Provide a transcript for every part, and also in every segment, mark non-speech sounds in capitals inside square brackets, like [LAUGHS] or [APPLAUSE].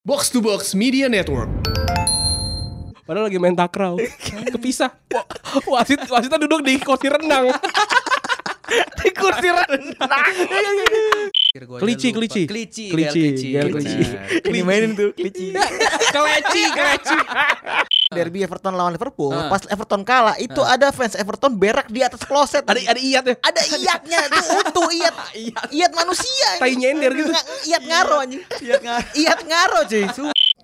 Box to Box Media Network. Padahal lagi main takraw [LAUGHS] Kepisah Wah, Wasit Wasitnya duduk di kursi renang [LAUGHS] di kursi renang. Kelici Kelici Kelici, Kelici Kelici. Kelici Ini mainin tuh Kelici. [LAUGHS] Keleci Keleci Derby Everton lawan Liverpool, Ah. pas Everton kalah, itu ada fans Everton berak di atas kloset. Ada ada iat ya ada iatnya itu utuh [LAUGHS] iat. iat manusia. Tai nyender gitu. Iat ngaro anjing. Iat ngaro. [LAUGHS] Iat ngaro cuy.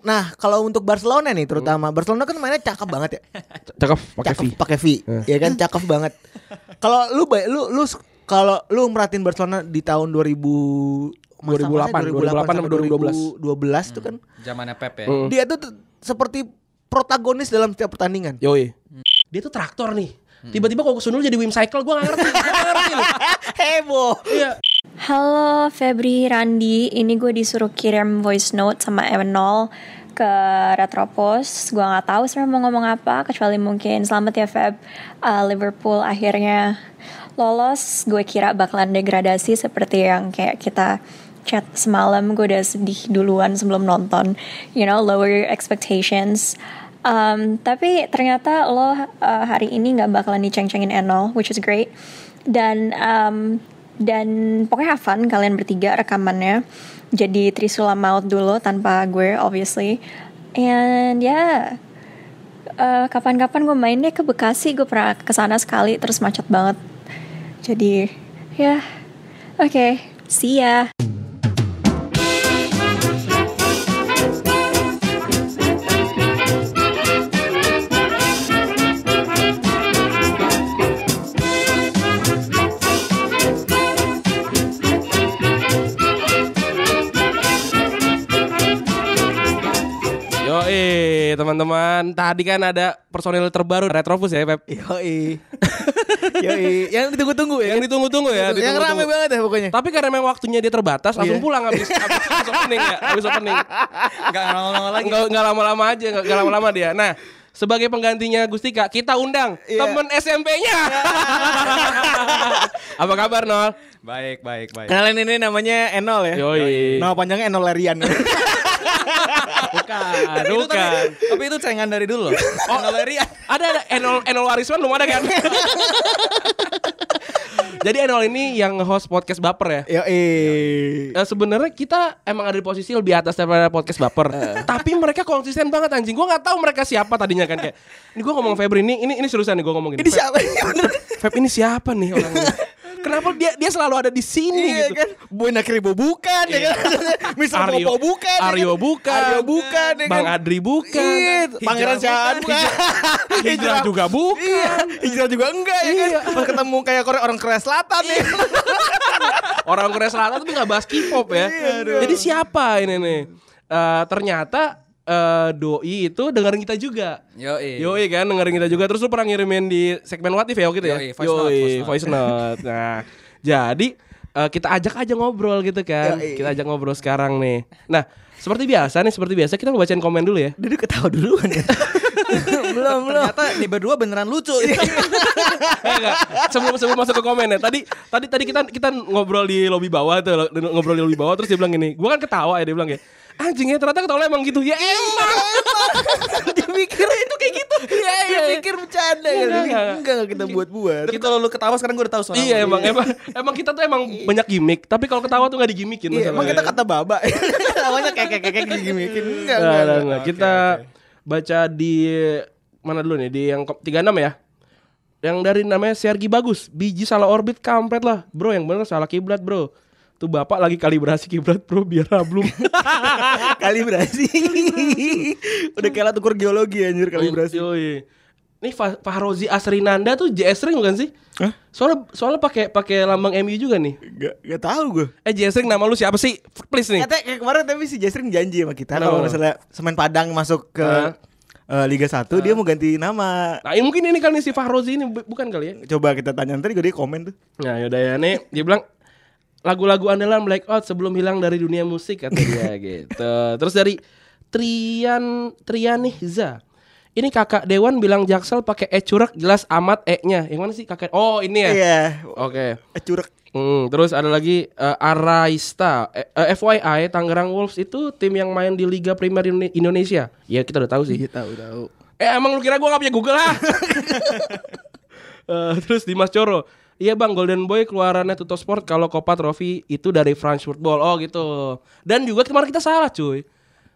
Nah, kalau untuk Barcelona nih terutama, Barcelona kan mainnya cakep banget ya. [LAUGHS] Cakep pakai V pakai V. Ya kan cakep banget. Kalau lu lu lu kalau lu merhatiin Barcelona di tahun 2000 2008, 2008 sampai 2012 2012 itu kan Zamannya Pep ya. Hmm. dia tuh seperti protagonis dalam setiap pertandingan. Yoi Dia tuh traktor nih Tiba-tiba kok kesundul jadi Wim Cycle Gue gak ngerti gak ngerti [LAUGHS] Heboh. Iya Halo Febri Randi, ini gue disuruh kirim voice note sama Evenol ke Retropos. Gue nggak tahu sebenarnya mau ngomong apa, kecuali mungkin selamat ya Feb, Uh, Liverpool akhirnya lolos. Gue kira bakalan degradasi seperti yang kayak kita chat semalam. Gue udah sedih duluan sebelum nonton, you know, lower your expectations. Um, tapi ternyata lo uh, hari ini nggak bakalan diceng-cengin Enol, which is great. Dan um, dan pokoknya have fun kalian bertiga rekamannya. Jadi Trisula Maut dulu tanpa gue obviously. And ya yeah, uh, kapan-kapan gue main deh ke Bekasi gue pernah ke sana sekali terus macet banget. Jadi ya oke see ya. Teman-teman Tadi kan ada personil terbaru Retropus ya Pep Yoi. [LAUGHS] Yoi. Yang ditunggu-tunggu ya. Yang ditunggu-tunggu ya Yang ditunggu-tunggu. rame banget ya pokoknya. Tapi karena memang waktunya dia terbatas Langsung Iya. pulang habis, habis, habis opening ya Habis opening [LAUGHS] Enggak ngomong lagi. Nggak, nggak lama-lama aja Nggak, nggak lama-lama dia Nah sebagai penggantinya Gustika Kita undang Iya. temen SMP-nya [LAUGHS] Apa kabar Nol? Baik, baik, baik. Kenalin ini namanya Enol ya. Yoi Nama panjangnya Enol Lerian. [LAUGHS] Bukan Itu Bukan tapi, tapi itu cengan dari dulu loh. Oh, Valeria. Ada ada Enol Enol Warisman belum ada kan? [LAUGHS] Jadi Enol ini yang host podcast baper ya. Yoi. Eh, sebenarnya kita emang ada di posisi lebih atas daripada podcast baper. Tapi mereka konsisten banget anjing. Gua nggak tahu mereka siapa tadinya kan kayak. Ini gua ngomong Febri ini ini ini seriusan nih gua ngomongin. Ini siapa ini bener? Feb ini siapa nih orangnya? [LAUGHS] Kenapa dia dia selalu ada di sini Iya gitu? kan. Boy Nakribo [LAUGHS] bukan ya kan. Mister Aryo Popo bukan. ya Aryo kan? bukan. Aryo bukan ya Bang kan. Adri bukan. Iya, Pangeran Syaan bukan. [LAUGHS] Hijrah juga bukan. Iya, hijrah juga enggak ya kan. Iya. Pas ketemu kayak Korea orang Korea Selatan ya. [LAUGHS] Orang Korea Selatan tapi nggak bahas K-pop ya. Jadi siapa ini nih? Eh, ternyata eh, doi itu dengerin kita juga. Yoi. Yoi kan dengerin kita juga Terus lu pernah ngirimin di segmen What If ya gitu ya Yoi, voice Yoi, voice note. voice note Nah jadi eh, kita ajak aja ngobrol gitu kan Yoi. Kita ajak ngobrol sekarang nih Nah seperti biasa nih Seperti biasa kita mau bacain komen dulu ya Dia ketawa duluan ya. [LAUGHS] belum, belum. Ternyata nih berdua beneran lucu. [LAUGHS] Enggak, enggak. Sebelum sebelum masuk ke komen ya Tadi tadi tadi kita kita ngobrol di lobby bawah tuh Ngobrol di lobby bawah Terus dia bilang gini Gue kan ketawa ya dia bilang ya Anjingnya ternyata ketawa emang gitu Ya emang [LAUGHS] Dia mikir itu kayak gitu. Iya, iya. Dia pikir bercanda kan. Enggak, enggak. Kita buat-buat. Tapi kalau lu ketawa sekarang gue udah tahu suara. Iya emang emang [LAUGHS] emang kita tuh emang banyak gimmick Tapi kalau ketawa tuh gak digimikin Iya, emang kita kata baba. Namanya kayak kayak kayak gini-gini. Enggak, Nah, enggak. nah, enggak. nah. Kita baca di mana dulu nih di yang ke- 36 ya. Yang dari namanya Sergi Bagus, biji salah orbit kampret lah. Bro, yang bener salah kiblat, Bro. Tuh bapak lagi kalibrasi kiblat, Bro, biar rablum. [LAUGHS] Kalibrasi. Udah kayak alat ukur geologi anjir kalibrasi. Yoi. Nih Fa- Fahrozi Asrinanda tuh JS Ring bukan sih? Hah? Soalnya soalnya pakai pakai lambang MU juga nih. Enggak enggak tahu gue. Eh JS Ring nama lu siapa sih? Please nih. Kayak kemarin tapi si Jasrin janji sama kita kalau misalnya Semen Padang masuk ke eh, Liga 1 dia mau ganti nama. Nah, ini mungkin ini kali nih si Fahrozi ini bu- bukan kali ya? Coba kita tanya nanti juga dia komen tuh. Nah yaudah ya nih Dia bilang Lagu-lagu andalan Blackout sebelum hilang dari dunia musik kata dia [LAUGHS] gitu Terus dari Trian Trianihza Ini kakak Dewan bilang Jaksel pakai e curek jelas amat e-nya. Yang mana sih kakak? Oh, ini ya. Iya. Oke. Eh, Curek. Hmm, terus ada lagi eh, Araista. Eh, eh, FYI Tangerang Wolves itu tim yang main di Liga Primer Indone- Indonesia. Ya kita udah tahu sih. Iya tahu tahu. Eh emang lu kira gua gak punya Google ah? [LAUGHS] Eh, terus Dimas Coro. Iya bang, Golden Boy keluarannya Tuto Sport kalau Copa Trophy itu dari France Football. Oh gitu. Dan juga kemarin kita salah cuy.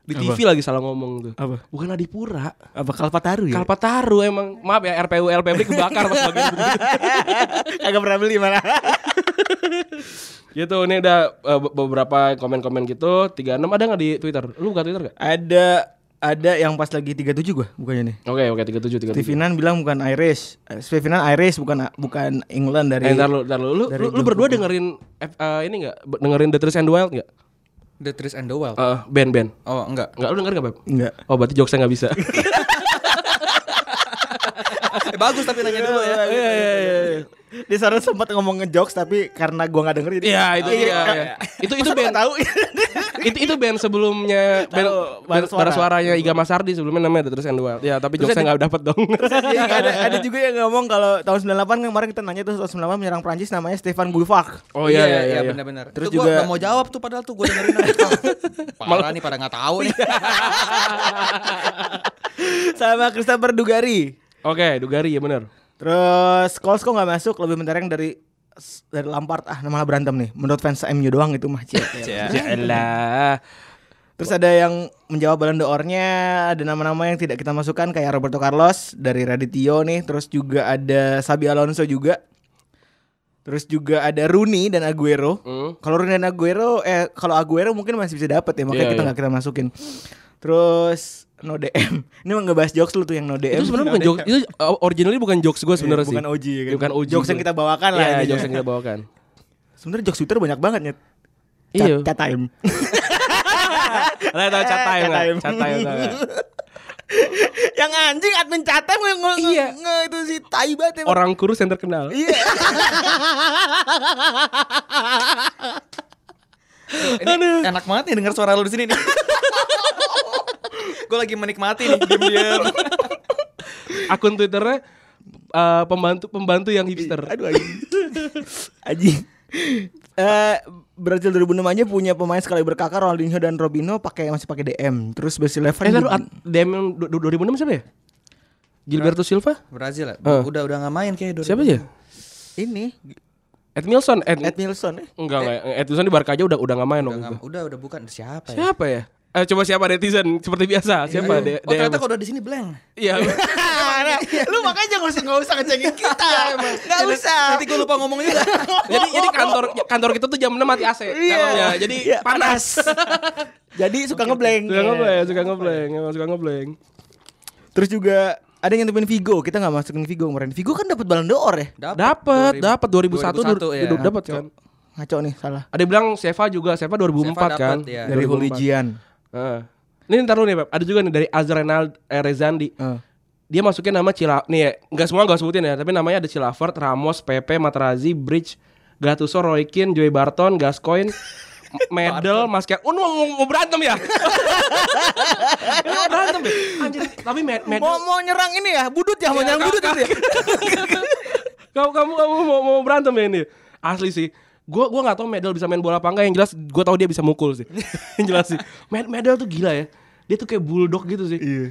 Di TV lagi salah ngomong tuh. Apa? Bukan Adipura. Apa Kalpataru ya? Kalpataru emang. Maaf ya RPU LPB kebakar pas bagian. [LAUGHS] Agak pernah beli malah. [LAUGHS] Gitu, ini udah eh, be- beberapa komen-komen gitu. 36 ada nggak di Twitter? Lu buka Twitter gak? ada ada yang pas lagi 37 gua bukannya nih. Oke, oke 37 37. Stevenan bilang bukan Irish. Eh, Stevenan Irish bukan bukan England dari Eh, ntar lu, ntar lu, lu, dari lu, lu berdua dengerin F- eh, ini nggak? Be- Dengerin The Trees and the Wild nggak? The Trees and the Wild. Eh, band band. Oh, enggak. Nggak, lu denger nggak Beb? Enggak. Oh, berarti jokesnya nggak bisa. [LAUGHS] Eh, bagus tapi nanya dulu ya. Iya, iya, iya. Dia sekarang sempat ngomong ngejokes tapi karena gua nggak denger jadi Iya, itu dia. iya. Itu itu band tahu. itu itu band sebelumnya band, band Suara. suaranya Iga Masardi sebelumnya namanya The Trees and Wild. Ya, tapi jokesnya nggak dapet dong. [LAUGHS] Iya, ada, ada juga yang ngomong kalau tahun 98 kan kemarin kita nanya tuh tahun 98 menyerang Prancis namanya Stefan Guivac. Oh iya iya iya. iya. benar-benar. Terus Terus juga- gua gak mau jawab tuh padahal tuh gue dengerin aja. [LAUGHS] Parah nih pada nggak tahu nih. Sama Christopher Dugari. Oke, Dugari ya benar. Terus Scholes kok nggak masuk lebih mentereng dari dari Lampard ah malah berantem nih. Menurut fans MU doang itu mah. Cie. [LAUGHS] Yaelah. Terus ada yang menjawab Ballon d'Or-nya ada nama-nama yang tidak kita masukkan kayak Roberto Carlos dari Radityo nih, terus juga ada Sabi Alonso juga. Terus juga ada Rooney dan Aguero. Hmm. Kalau Rooney dan Aguero eh kalau Aguero mungkin masih bisa dapat ya, makanya Iya, kita iya. nggak kita masukin. Terus no DM. Ini mah ngebahas jokes lu tuh yang no DM. Itu sebenarnya bukan jokes, itu uh, originally bukan jokes gue sebenarnya sih. Bukan OG ya kan. Bukan OG. Jokes yang kita bawakan lah Iya, jokes yang kita bawakan. Sebenarnya jokes Twitter banyak banget ya. Iya. Chat, time. [LAUGHS] Lah tahu chat time time. Chat time [LAUGHS] yang anjing admin chat time nge, nge, Iya. nge, itu si tai banget emang. Orang kurus yang terkenal. Iya. [LAUGHS] Ini enak banget nih denger suara lu di sini nih. Gue lagi menikmati nih diam-diam. [LAUGHS] Akun Twitternya uh, pembantu pembantu yang hipster. Aduh anjing. anjing. Eh Brazil 2006 aja punya pemain sekali berkakar Ronaldinho dan Robinho pakai masih pakai DM. Terus best eleven Eh, lalu DM yang du- du- 2006 siapa ya? Gilberto Silva? Brazil ya? Eh. Udah udah nggak main kayak Siapa aja? ini Ed Milson, Ed, Ed Milson ya. enggak enggak, Ed Milson di Barca aja udah udah nggak main Udah, udah udah bukan siapa ya? Siapa ya? Eh coba siapa netizen seperti biasa? Siapa? Ayo. D- Oh ternyata kalau udah di sini blank. Iya. Nah, [LAUGHS] lu makanya jangan usah nggak usah ngecengin kita. [LAUGHS] Nggak usah. Nanti gue lupa ngomong juga. [LAUGHS] jadi jadi kantor kantor kita tuh jam 6 mati AC Iya. Jadi Iya, panas. Jadi suka ngeblank. suka ngeblank, suka ngeblank, emang suka ngeblank. Terus juga ada yang ngintipin Vigo, kita nggak masukin Vigo kemarin. Vigo kan dapat Ballon d'Or ya? Dapat, dapat 2001 2001 ya. dapat kan. Ngaco nih, salah. Ada yang bilang Seva juga, Seva 2004 Seva kan. dapat, ya. Dari 2004. Heeh. Ini ntar dulu nih, Pep. Ada juga nih dari Azrenal eh, Rezandi. Eh. Dia masukin nama Cila nih ya, enggak semua enggak sebutin ya, tapi namanya ada Cilavert, Ramos, Pepe, Materazzi, Bridge, Gattuso, Roy Keane, Joey Barton, Gascoigne, [LAUGHS] Medel, Mascher. Oh, mau, mau, mau berantem ya? [LAUGHS] Mau berantem ya? Anjir, tapi Med Medel Mau mau nyerang ini ya, budut ya, mau Iya, nyerang budut itu ya. [LAUGHS] kamu kamu kamu mau, mau berantem ya ini? Asli sih. Gue gua nggak tahu Medel bisa main bola apa enggak. Yang jelas gue tahu dia bisa mukul sih. [LAUGHS] yang jelas sih. Med Medel tuh gila ya. Dia tuh kayak bulldog gitu sih. Iya.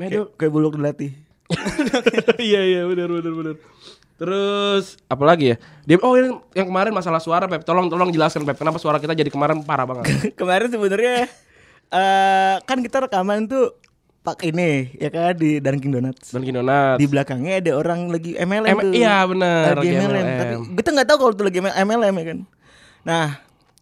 Medel Kayak, kayak buluk dilatih. [LAUGHS] iya iya benar benar benar. Terus apa lagi ya? Dia oh ini yang kemarin masalah suara Pep. Tolong tolong jelaskan Pep. Kenapa suara kita jadi kemarin parah banget? [LAUGHS] Kemarin sebenarnya eh kan kita rekaman tuh pak ini ya kan di Dunkin Donuts. Dan Donuts. Di belakangnya ada orang lagi MLM M- tuh. iya, bener, Lagi lagi MLM. MLM. Tapi kita nggak tahu kalau itu lagi MLM ya kan. Nah,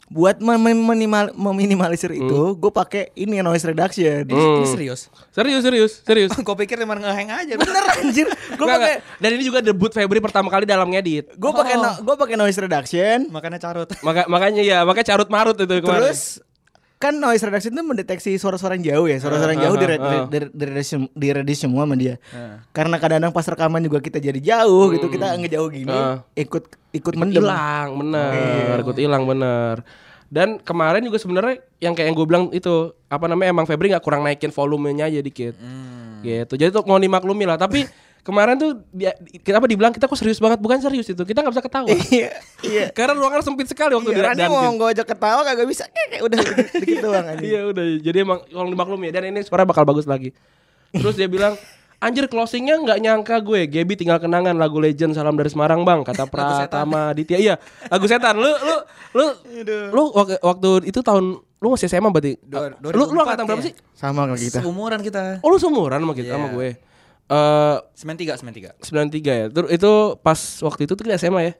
buat mem- meminimal- meminimalisir itu, gue pakai ini noise reduction. Hmm. Ini serius. Serius serius serius. [LAUGHS] Gue pikir emang ngeheng aja. Bener anjir. Gue Nggak, pakai. Dan ini juga debut Febri pertama kali dalam ngedit. gue pakai no, gue pakai noise reduction. Makanya carut. Maka makanya ya, makanya carut marut itu kemarin. Terus kan noise reduction itu mendeteksi suara-suara yang jauh ya, suara-suara yang Ah, jauh ah, di ah. di di reduce semua sama dia. Karena kadang-kadang pas rekaman juga kita jadi jauh gitu, kita ngejauh gini, Ah. ikut ikut mendem. hilang bener ikut hilang bener dan kemarin juga sebenarnya yang kayak yang gue bilang itu apa namanya emang Febri nggak kurang naikin volumenya aja dikit Gitu. Jadi tuh mau dimaklumi lah. Tapi [LAUGHS] kemarin tuh dia, kenapa dibilang kita kok serius banget? Bukan serius itu. Kita nggak bisa ketawa. [LAUGHS] Iya, iya. Karena ruangan sempit sekali waktu di Iya, dungeon. mau gue ajak ketawa kagak bisa. Eh, kayak udah dikit, dikit doang anjing. Iya udah. Jadi emang kalau dimaklumi dan ini suara bakal bagus lagi. Terus dia bilang Anjir closingnya nggak nyangka gue Gaby tinggal kenangan lagu legend salam dari Semarang bang kata Pratama Ditya iya lagu setan lu lu lu lu wak- waktu itu tahun lu masih SMA berarti Dua- lu lu 2004 angkatan berapa ya? sih Sama kalau kita. Seumuran kita. oh lu seumuran sama kita sama Iya. gue eh Semen tiga, semen tiga. 93 ya. Terus itu pas waktu itu tuh kita SMA ya.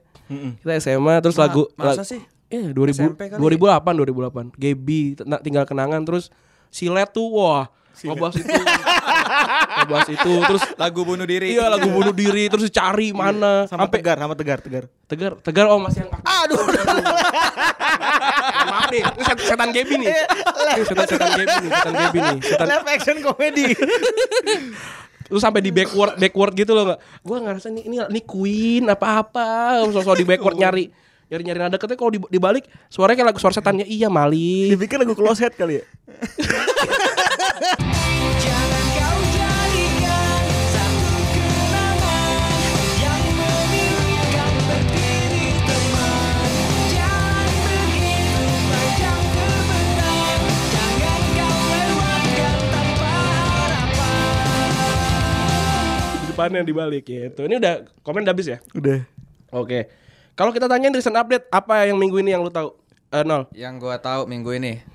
Kita SMA terus Ma- lagu masa lag- sih? Iya 2000 SMP kali 2008 2008 Gaby Tena- tinggal kenangan terus Silet tuh wah ngebahas itu. Ngebahas itu terus [LAUGHS] Lagu bunuh diri. iya lagu bunuh diri terus dicari mana. Sama sampai tegar, sama tegar, tegar. tegar tegar oh masih yang Aduh, maaf nih ini set- setan Gaby nih. Ini setan setan Gaby nih setan Gaby nih setan live action komedi. [LAUGHS] terus sampai di backward backward gitu loh nggak gue ngerasa nih ini ini Queen apa apa sosok di backward [LAUGHS] nyari nyari nyari nada. Katanya kalau di- dibalik suaranya kayak lagu suara setannya. Iya Mali Dipikir lagu closet kali ya. [LAUGHS] depannya dibalik gitu ini udah komen udah habis ya Udah. oke kalau kita tanyain recent update apa yang minggu ini yang lu tahu Eh, nol Yang gua tahu minggu ini.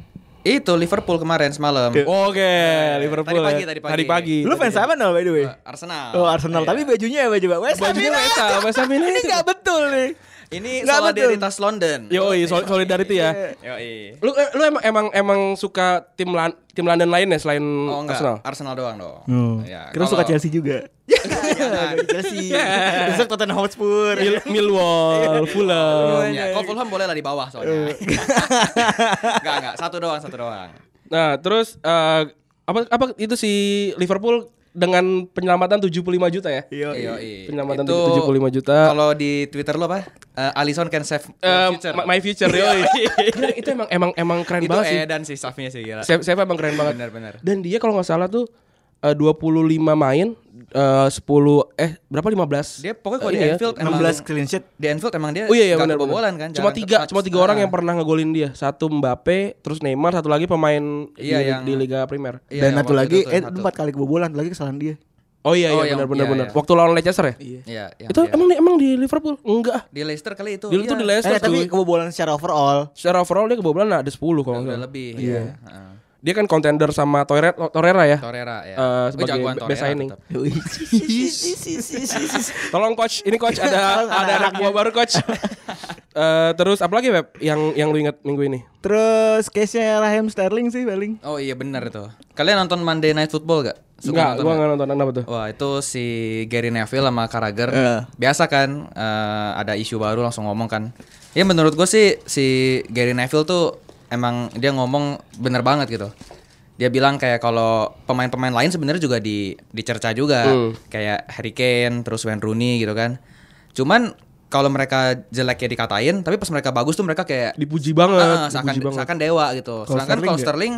Itu Liverpool kemarin semalam. Oke, Liverpool. Tadi pagi, ya. tadi pagi. Tadi pagi. Lu fans apa no by the way? Arsenal. Oh Arsenal, Iya. tapi bajunya ya baju West Ham. Bajunya. West Ham, West Ham [LAUGHS] ini. Ini nggak betul nih. Ini Nggak solidaritas London. Yoi, sol- solidarity ya. Yoi. Lu eh, lu emang emang emang suka tim Lan- tim London lain ya selain Oh enggak, Arsenal? Arsenal, doang dong. Hmm. Ya, Kira suka kalau- Chelsea juga. Jangan. Chelsea. Besok Tottenham Hotspur. Mil Millwall, Fulham. Ya, kalau Fulham boleh lah di bawah soalnya. [LAUGHS] enggak, enggak, satu doang, satu doang. Nah, terus eh, apa apa itu si Liverpool dengan penyelamatan 75 juta ya? Yoi. Penyelamatan Itu 75 juta. Kalau di Twitter lo apa? Eh, Alisson can save your future. my future yoi. Nah, [LAUGHS] itu emang emang emang keren itu banget sih. Edan sih staffnya sih gila. Saya, saya emang keren banget. Bener, bener. Dan dia kalau nggak salah tuh eh, 25 main eh 10 eh berapa 15? Dia pokoknya kalau Eh, di ini ya. Anfield emang 16 clean sheet. di Anfield emang dia Oh iya iya benar kebobolan kan. Cuma tiga cuma tiga orang yang pernah ngegolin dia. Satu Mbappe, terus Neymar, satu lagi pemain Iya, di, yang- di Liga Primer. Iya, Dan satu lagi, itu eh satu. empat kali kebobolan, lagi kesalahan dia. Oh iya Oh, iya yang- benar benar iya, benar. iya. Waktu lawan Leicester ya? Iya, yang Itu dia- emang di, emang di Liverpool? Enggak. di Leicester kali itu. Di itu iya. di Leicester Eh, tapi kebobolan secara overall. Secara overall dia kebobolan ada 10 kalau nggak udah salah. lebih. Iya. Heeh. Dia kan contender sama Torreira, Torreira ya. Torreira ya. Eh, Oh, sebagai jagoan best signing. [LAUGHS] Tolong coach, ini coach ada [LAUGHS] ada anak buah baru coach. [LAUGHS] Eh, terus apa lagi Web yang yang lu ingat minggu ini? Terus case-nya Raheem Sterling sih paling. Oh iya benar itu. Kalian nonton Monday Night Football gak? Enggak, gua enggak nonton apa tuh. Wah itu si Gary Neville sama Carragher Iya. biasa kan eh, ada isu baru langsung ngomong kan. Ya menurut gue sih si Gary Neville tuh emang dia ngomong bener banget gitu. Dia bilang kayak kalau pemain-pemain lain sebenarnya juga di dicerca juga Hmm. kayak Harry Kane terus Wayne Rooney gitu kan. Cuman kalau mereka jelek ya dikatain, tapi pas mereka bagus tuh mereka kayak Dipuji banget, Ah, seakan, dipuji banget. seakan dewa gitu. Kalau Sedangkan Sterling kalau nggak? Sterling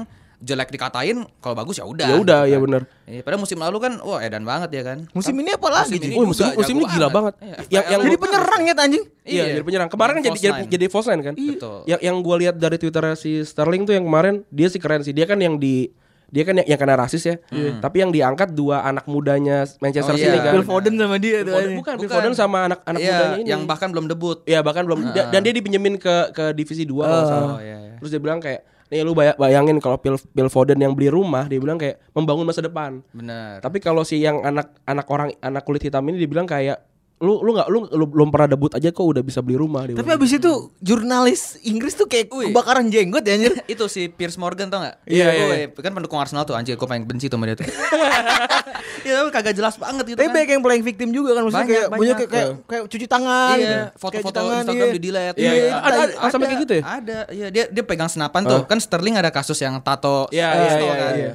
jelek dikatain, kalau bagus ya udah. Ya udah, gitu iya kan. bener. Iya, padahal musim lalu kan wah edan banget ya kan. Musim ini apa lagi? Musim ini Oh, musim juga musim ini gila banget. Iya, Yang yang Jadi penyerang ya anjing. Iya, Iya. jadi penyerang. Kemarin kan jadi false jadi, nine. jadi false line kan? Betul. Yang yang gua lihat dari Twitter si Sterling tuh yang kemarin dia sih keren sih. Dia kan yang di dia kan yang, yang kena rasis ya. Tapi yang diangkat dua anak mudanya Manchester Oh, City iya. kan. Phil Foden sama dia Phil tuh. Foden, anjing. bukan, Phil Bukan. Foden sama anak anak Iya, mudanya ini. yang bahkan belum debut. Iya bahkan belum da- dan dia dipinjemin ke ke divisi 2 kalau nggak salah. Oh, iya, iya. Terus dia bilang kayak nih lu baya- bayangin kalau Phil, Phil Foden yang beli rumah dia bilang kayak membangun masa depan. Bener. Tapi kalau si yang anak anak orang anak kulit hitam ini dibilang kayak lu lu nggak lu, lu belum pernah debut aja kok udah bisa beli rumah dia Tapi abis itu jurnalis Inggris tuh kayak Wih. kebakaran jenggot ya anjir. [LAUGHS] itu si Piers Morgan tau gak? Iya, iya, Woi, Kan pendukung Arsenal tuh anjir gue paling benci tuh sama dia tuh [LAUGHS] Iya tapi kagak jelas banget gitu Tapi kan banyak yang playing victim juga kan maksudnya Banyak, kayak banyak. kayak, kayak kayak cuci tangan Iya, gitu. foto-foto tangan, Instagram iya. di delete. Iya, iya. Ada- ada- ada sampai kayak gitu ya? Ada, iya dia dia pegang senapan tuh. Kan Sterling ada kasus yang tato Iya, eh, iya, pistol iya, kan. iya.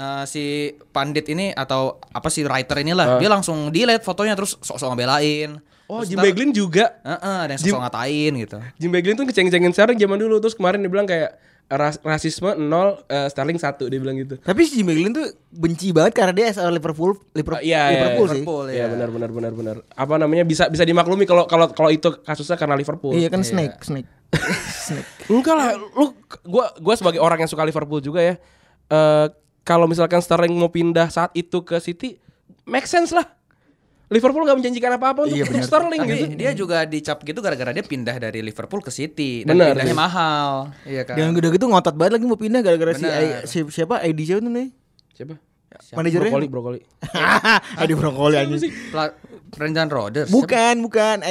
Eh, si pandit ini atau apa sih writer inilah dia langsung delete fotonya terus sok-sok ngebelain. Oh, Terus Jim ntar- Beglin juga. Heeh, ada yang Jim- sok ngatain gitu. Jim Beglin tuh keceng-cengin sekarang zaman dulu terus kemarin dia bilang kayak ras- rasisme nol, eh, Sterling satu dia bilang gitu. Tapi si Jimmy Glynn tuh benci banget karena dia asal Liverpool Liverpool, Ah, iya, iya, Liverpool sih. Liverpool, Iya ya. benar benar benar benar. Apa namanya bisa bisa dimaklumi kalau kalau kalau itu kasusnya karena Liverpool. Iya kan snake, snake. [LAUGHS] snake. Enggak lah, lu gua gua sebagai orang yang suka Liverpool juga ya. eh kalau misalkan Sterling mau pindah saat itu ke City, make sense lah. Liverpool nggak menjanjikan apa-apa untuk Iya. Sterling Tapi gitu. dia juga dicap gitu gara-gara dia pindah dari Liverpool ke City dan Benar, pindahnya sih. mahal. Iya kan. Dan udah gitu ngotot banget lagi mau pindah gara-gara si, si siapa ID siapa tuh nih? Siapa? Manajernya? Brokoli, brokoli. [LAUGHS] ID Brokoli anjing. Pla- Brendan Rodgers. Bukan, bukan.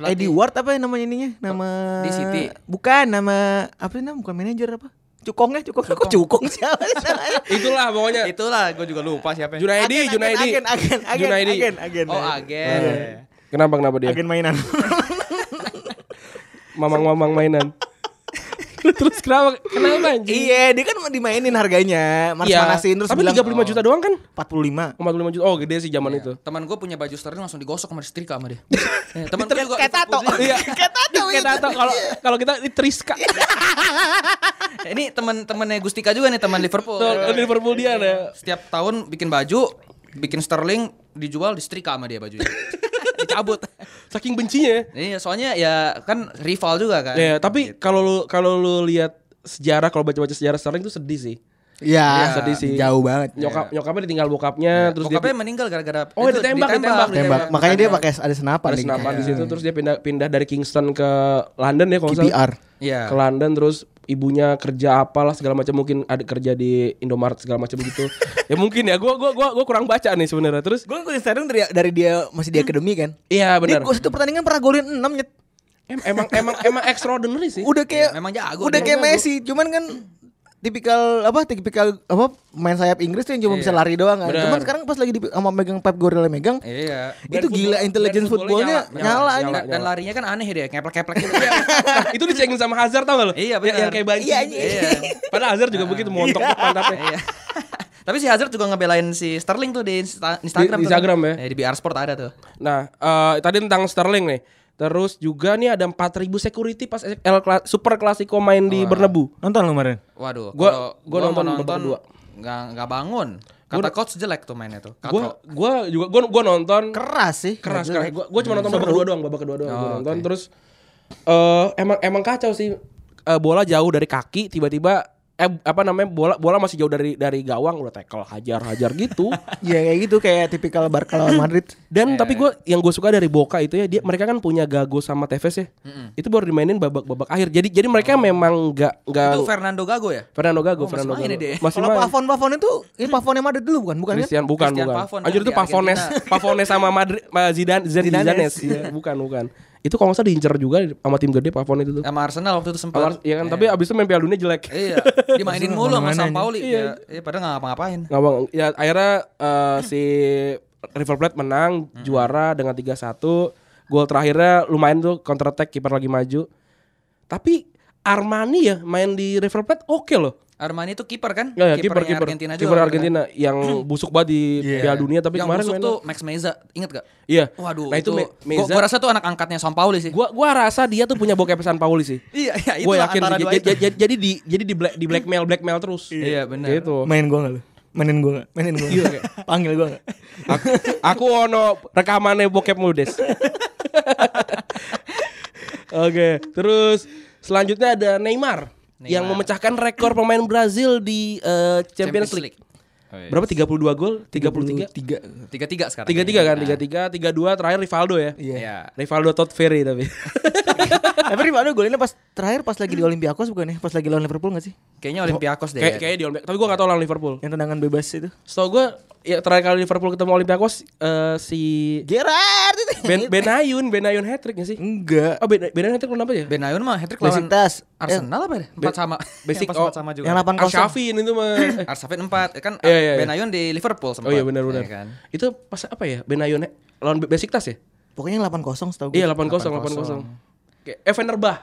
ID Ward apa ya namanya ininya? Nama Di City. Bukan, nama apa sih nama? Bukan manajer apa? Cukongnya, Cukong. Kok Cukong siapa? [LAUGHS] Itulah pokoknya. Itulah gue juga lupa siapa. Junaidi, Agen, Junaidi. Agen, agen, agen, Junaidi. agen, agen. Oh, agen. Kenapa kenapa dia? Agen mainan. Mamang-mamang mainan. Terus kenapa? Kenapa anjing? iya, dia kan dimainin harganya. Mas manasin terus Tapi bilang 35 juta doang kan? 45. 45 juta. Oh, gede sih zaman itu. Teman gue punya baju Sterling langsung digosok sama disetrika sama dia. [LAUGHS] Eh, Teman gue juga Kayak tato. Juga. Iya. [LAUGHS] Kayak tato. Kayak tato kalau kalau kita di Triska. [LAUGHS] Ini teman-temannya Gustika juga nih teman Liverpool. Tuh, Liverpool dia ada. Setiap tahun bikin baju, bikin Sterling dijual disetrika sama dia bajunya. Dicabut. [LAUGHS] Saking bencinya ya. Iya, soalnya ya kan rival juga kan. Ya, tapi kalau lu kalau lu lihat sejarah kalau baca-baca sejarah Sterling tuh sedih sih. Iya, sedih sih. Jauh banget. Nyokap nyokapnya ditinggal bokapnya terus Bokapnya dia meninggal gara-gara Oh, itu ditembak, ditembak, Tembak. Makanya dia pakai ada senapan ada senapan di situ terus dia pindah pindah dari Kingston ke London ya kalau salah. KPR. Iya. Ke London terus ibunya kerja apalah segala macam mungkin ada kerja di Indomaret segala macam gitu. [LAUGHS] ya mungkin ya gua gua gua gua kurang baca nih sebenarnya. Terus Gue ngikutin Sterling dari dari dia masih di akademi kan. iya benar. gua satu pertandingan pernah golin 6 nyet. Em- emang emang emang [LAUGHS] extraordinary sih. Udah kayak Memang jago Udah kayak Messi, cuman kan [CLEARS THROAT] tipikal apa tipikal apa main sayap Inggris tuh yang cuma bisa lari doang kan. Cuman sekarang pas lagi di, sama megang Pep Guardiola megang Iya. itu gila intelligence footballnya nyala, nyala, anjing. nyala. Dan, larinya kan aneh dia, keplek-keplek gitu. [LAUGHS] Nah, itu dicengin sama Hazard tau gak lo? Iya, Yang- benar. Yang kayak banci. Iya, iya. Iya. Padahal Hazard juga [LAUGHS] begitu montok pantatnya. Iya. [LAUGHS] Tapi si Hazard juga ngebelain si Sterling tuh di Insta- Instagram. Di- di tuh Instagram kan. ya? Eh, di BR Sport ada tuh. Nah, eh, tadi tentang Sterling nih. Terus juga nih ada 4000 security pas El Cla- Super Clasico main di Bernabeu. Nonton lu kemarin? Waduh, Gua- gua nonton babak kedua. nggak nggak bangun. Kata coach jelek tuh mainnya tuh. Gua gua juga gua gua nonton Keras sih. keras keras. Gua, gua cuma nonton babak kedua doang, babak kedua doang gua Oh, nonton oke. terus eh emang emang kacau sih. Eh, bola jauh dari kaki tiba-tiba eh apa namanya bola bola masih jauh dari dari gawang udah tackle hajar hajar gitu. [LAUGHS] Iya kayak gitu kayak tipikal Barca lawan Madrid. Dan tapi gue yang gue suka dari Boca itu ya dia mereka kan punya Gago sama Tevez ya. Itu baru dimainin babak-babak akhir. Jadi jadi mereka memang nggak nggak Itu Fernando Gago ya? Fernando Gago, Oh, masih Fernando main Gago. dia. Masih Kalau. Pavon Pavon itu ini Pavonnya Madrid dulu bukan? Bukan kan? Christian bukan Christian bukan. Pavon Anjir itu Pavones. [LAUGHS] Pavones sama Madrid Zidane Zidane Zidanes. Iya, bukan bukan. Itu kalau nggak salah diincer juga sama tim gede Pavon itu tuh. Sama Arsenal waktu itu sempat. Iya kan, tapi abis itu main Piala Dunia jelek. Iya, dimainin mulu sama Mana-mana Sampaoli. Iya. Iya, iya padahal nggak ngapa-ngapain. Nggak bang, ya akhirnya eh, si River Plate menang juara dengan 3-1. Gol terakhirnya lumayan tuh counter attack kiper lagi maju. Tapi Armani ya main di River Plate oke loh. Armani itu kiper kan? Ya, ya kiper Kipernya kiper Argentina juga. kiper kan? Argentina yang [CLEARS THROAT] busuk banget di Piala Dunia tapi Yang kemarin busuk main tuh Max Meza, inget gak? Iya. Waduh, nah itu, gua, Meza. gua rasa tuh anak angkatnya Sampaoli sih. Gua gua rasa dia tuh punya bokep pesan Pauli sih. [LAUGHS] iya, iya Gue yakin sih. Jadi, jadi, jadi di jadi di black, di blackmail blackmail terus. Iya, benar. Gitu. Main gua enggak lu? Mainin gua enggak? Mainin gua. Iya Panggil gua enggak? Aku, aku ono rekamannya bokep mudes. [LAUGHS] Oke, terus selanjutnya ada Neymar, yang memecahkan rekor pemain Brazil di eh, Champions, League. Berapa 32 gol? 33? Tiga. Tiga-tiga sekarang. 33 kan? 33, 32 terakhir Rivaldo ya. Iya. Rivaldo Todd Ferry tapi. [LAUGHS] Tapi Rivaldo golinnya pas terakhir pas lagi di Olympiakos bukan ya? Pas lagi lawan Liverpool enggak sih? Kayaknya Olympiakos deh. Kayak kayak di Olympiakos. Tapi gua gak tahu lawan Liverpool. Yang tendangan bebas itu. Setahu gua ya terakhir kali Liverpool ketemu Olympiakos eh, si Gerard itu. Ben Benayun, Benayun hat trick gak sih? Enggak. Oh, Ben Benayun hat trick lawan apa ya? Benayun mah hat-trick lawan Besiktas. Arsenal apa ya? Empat sama. Basic- oh, empat sama juga. Yang 8 kosong. Arshafin itu mah. [COUGHS] Eh, Arsafin 4 kan Iya, iya, iya. Benayun di Liverpool sempat. Oh iya benar-benar. Iya kan? Itu pas apa ya? Benayun lawan Be- Besiktas ya? Pokoknya 8 kosong setahu gue. Iya 8-0 8-0. Kayak eh Fenerbah.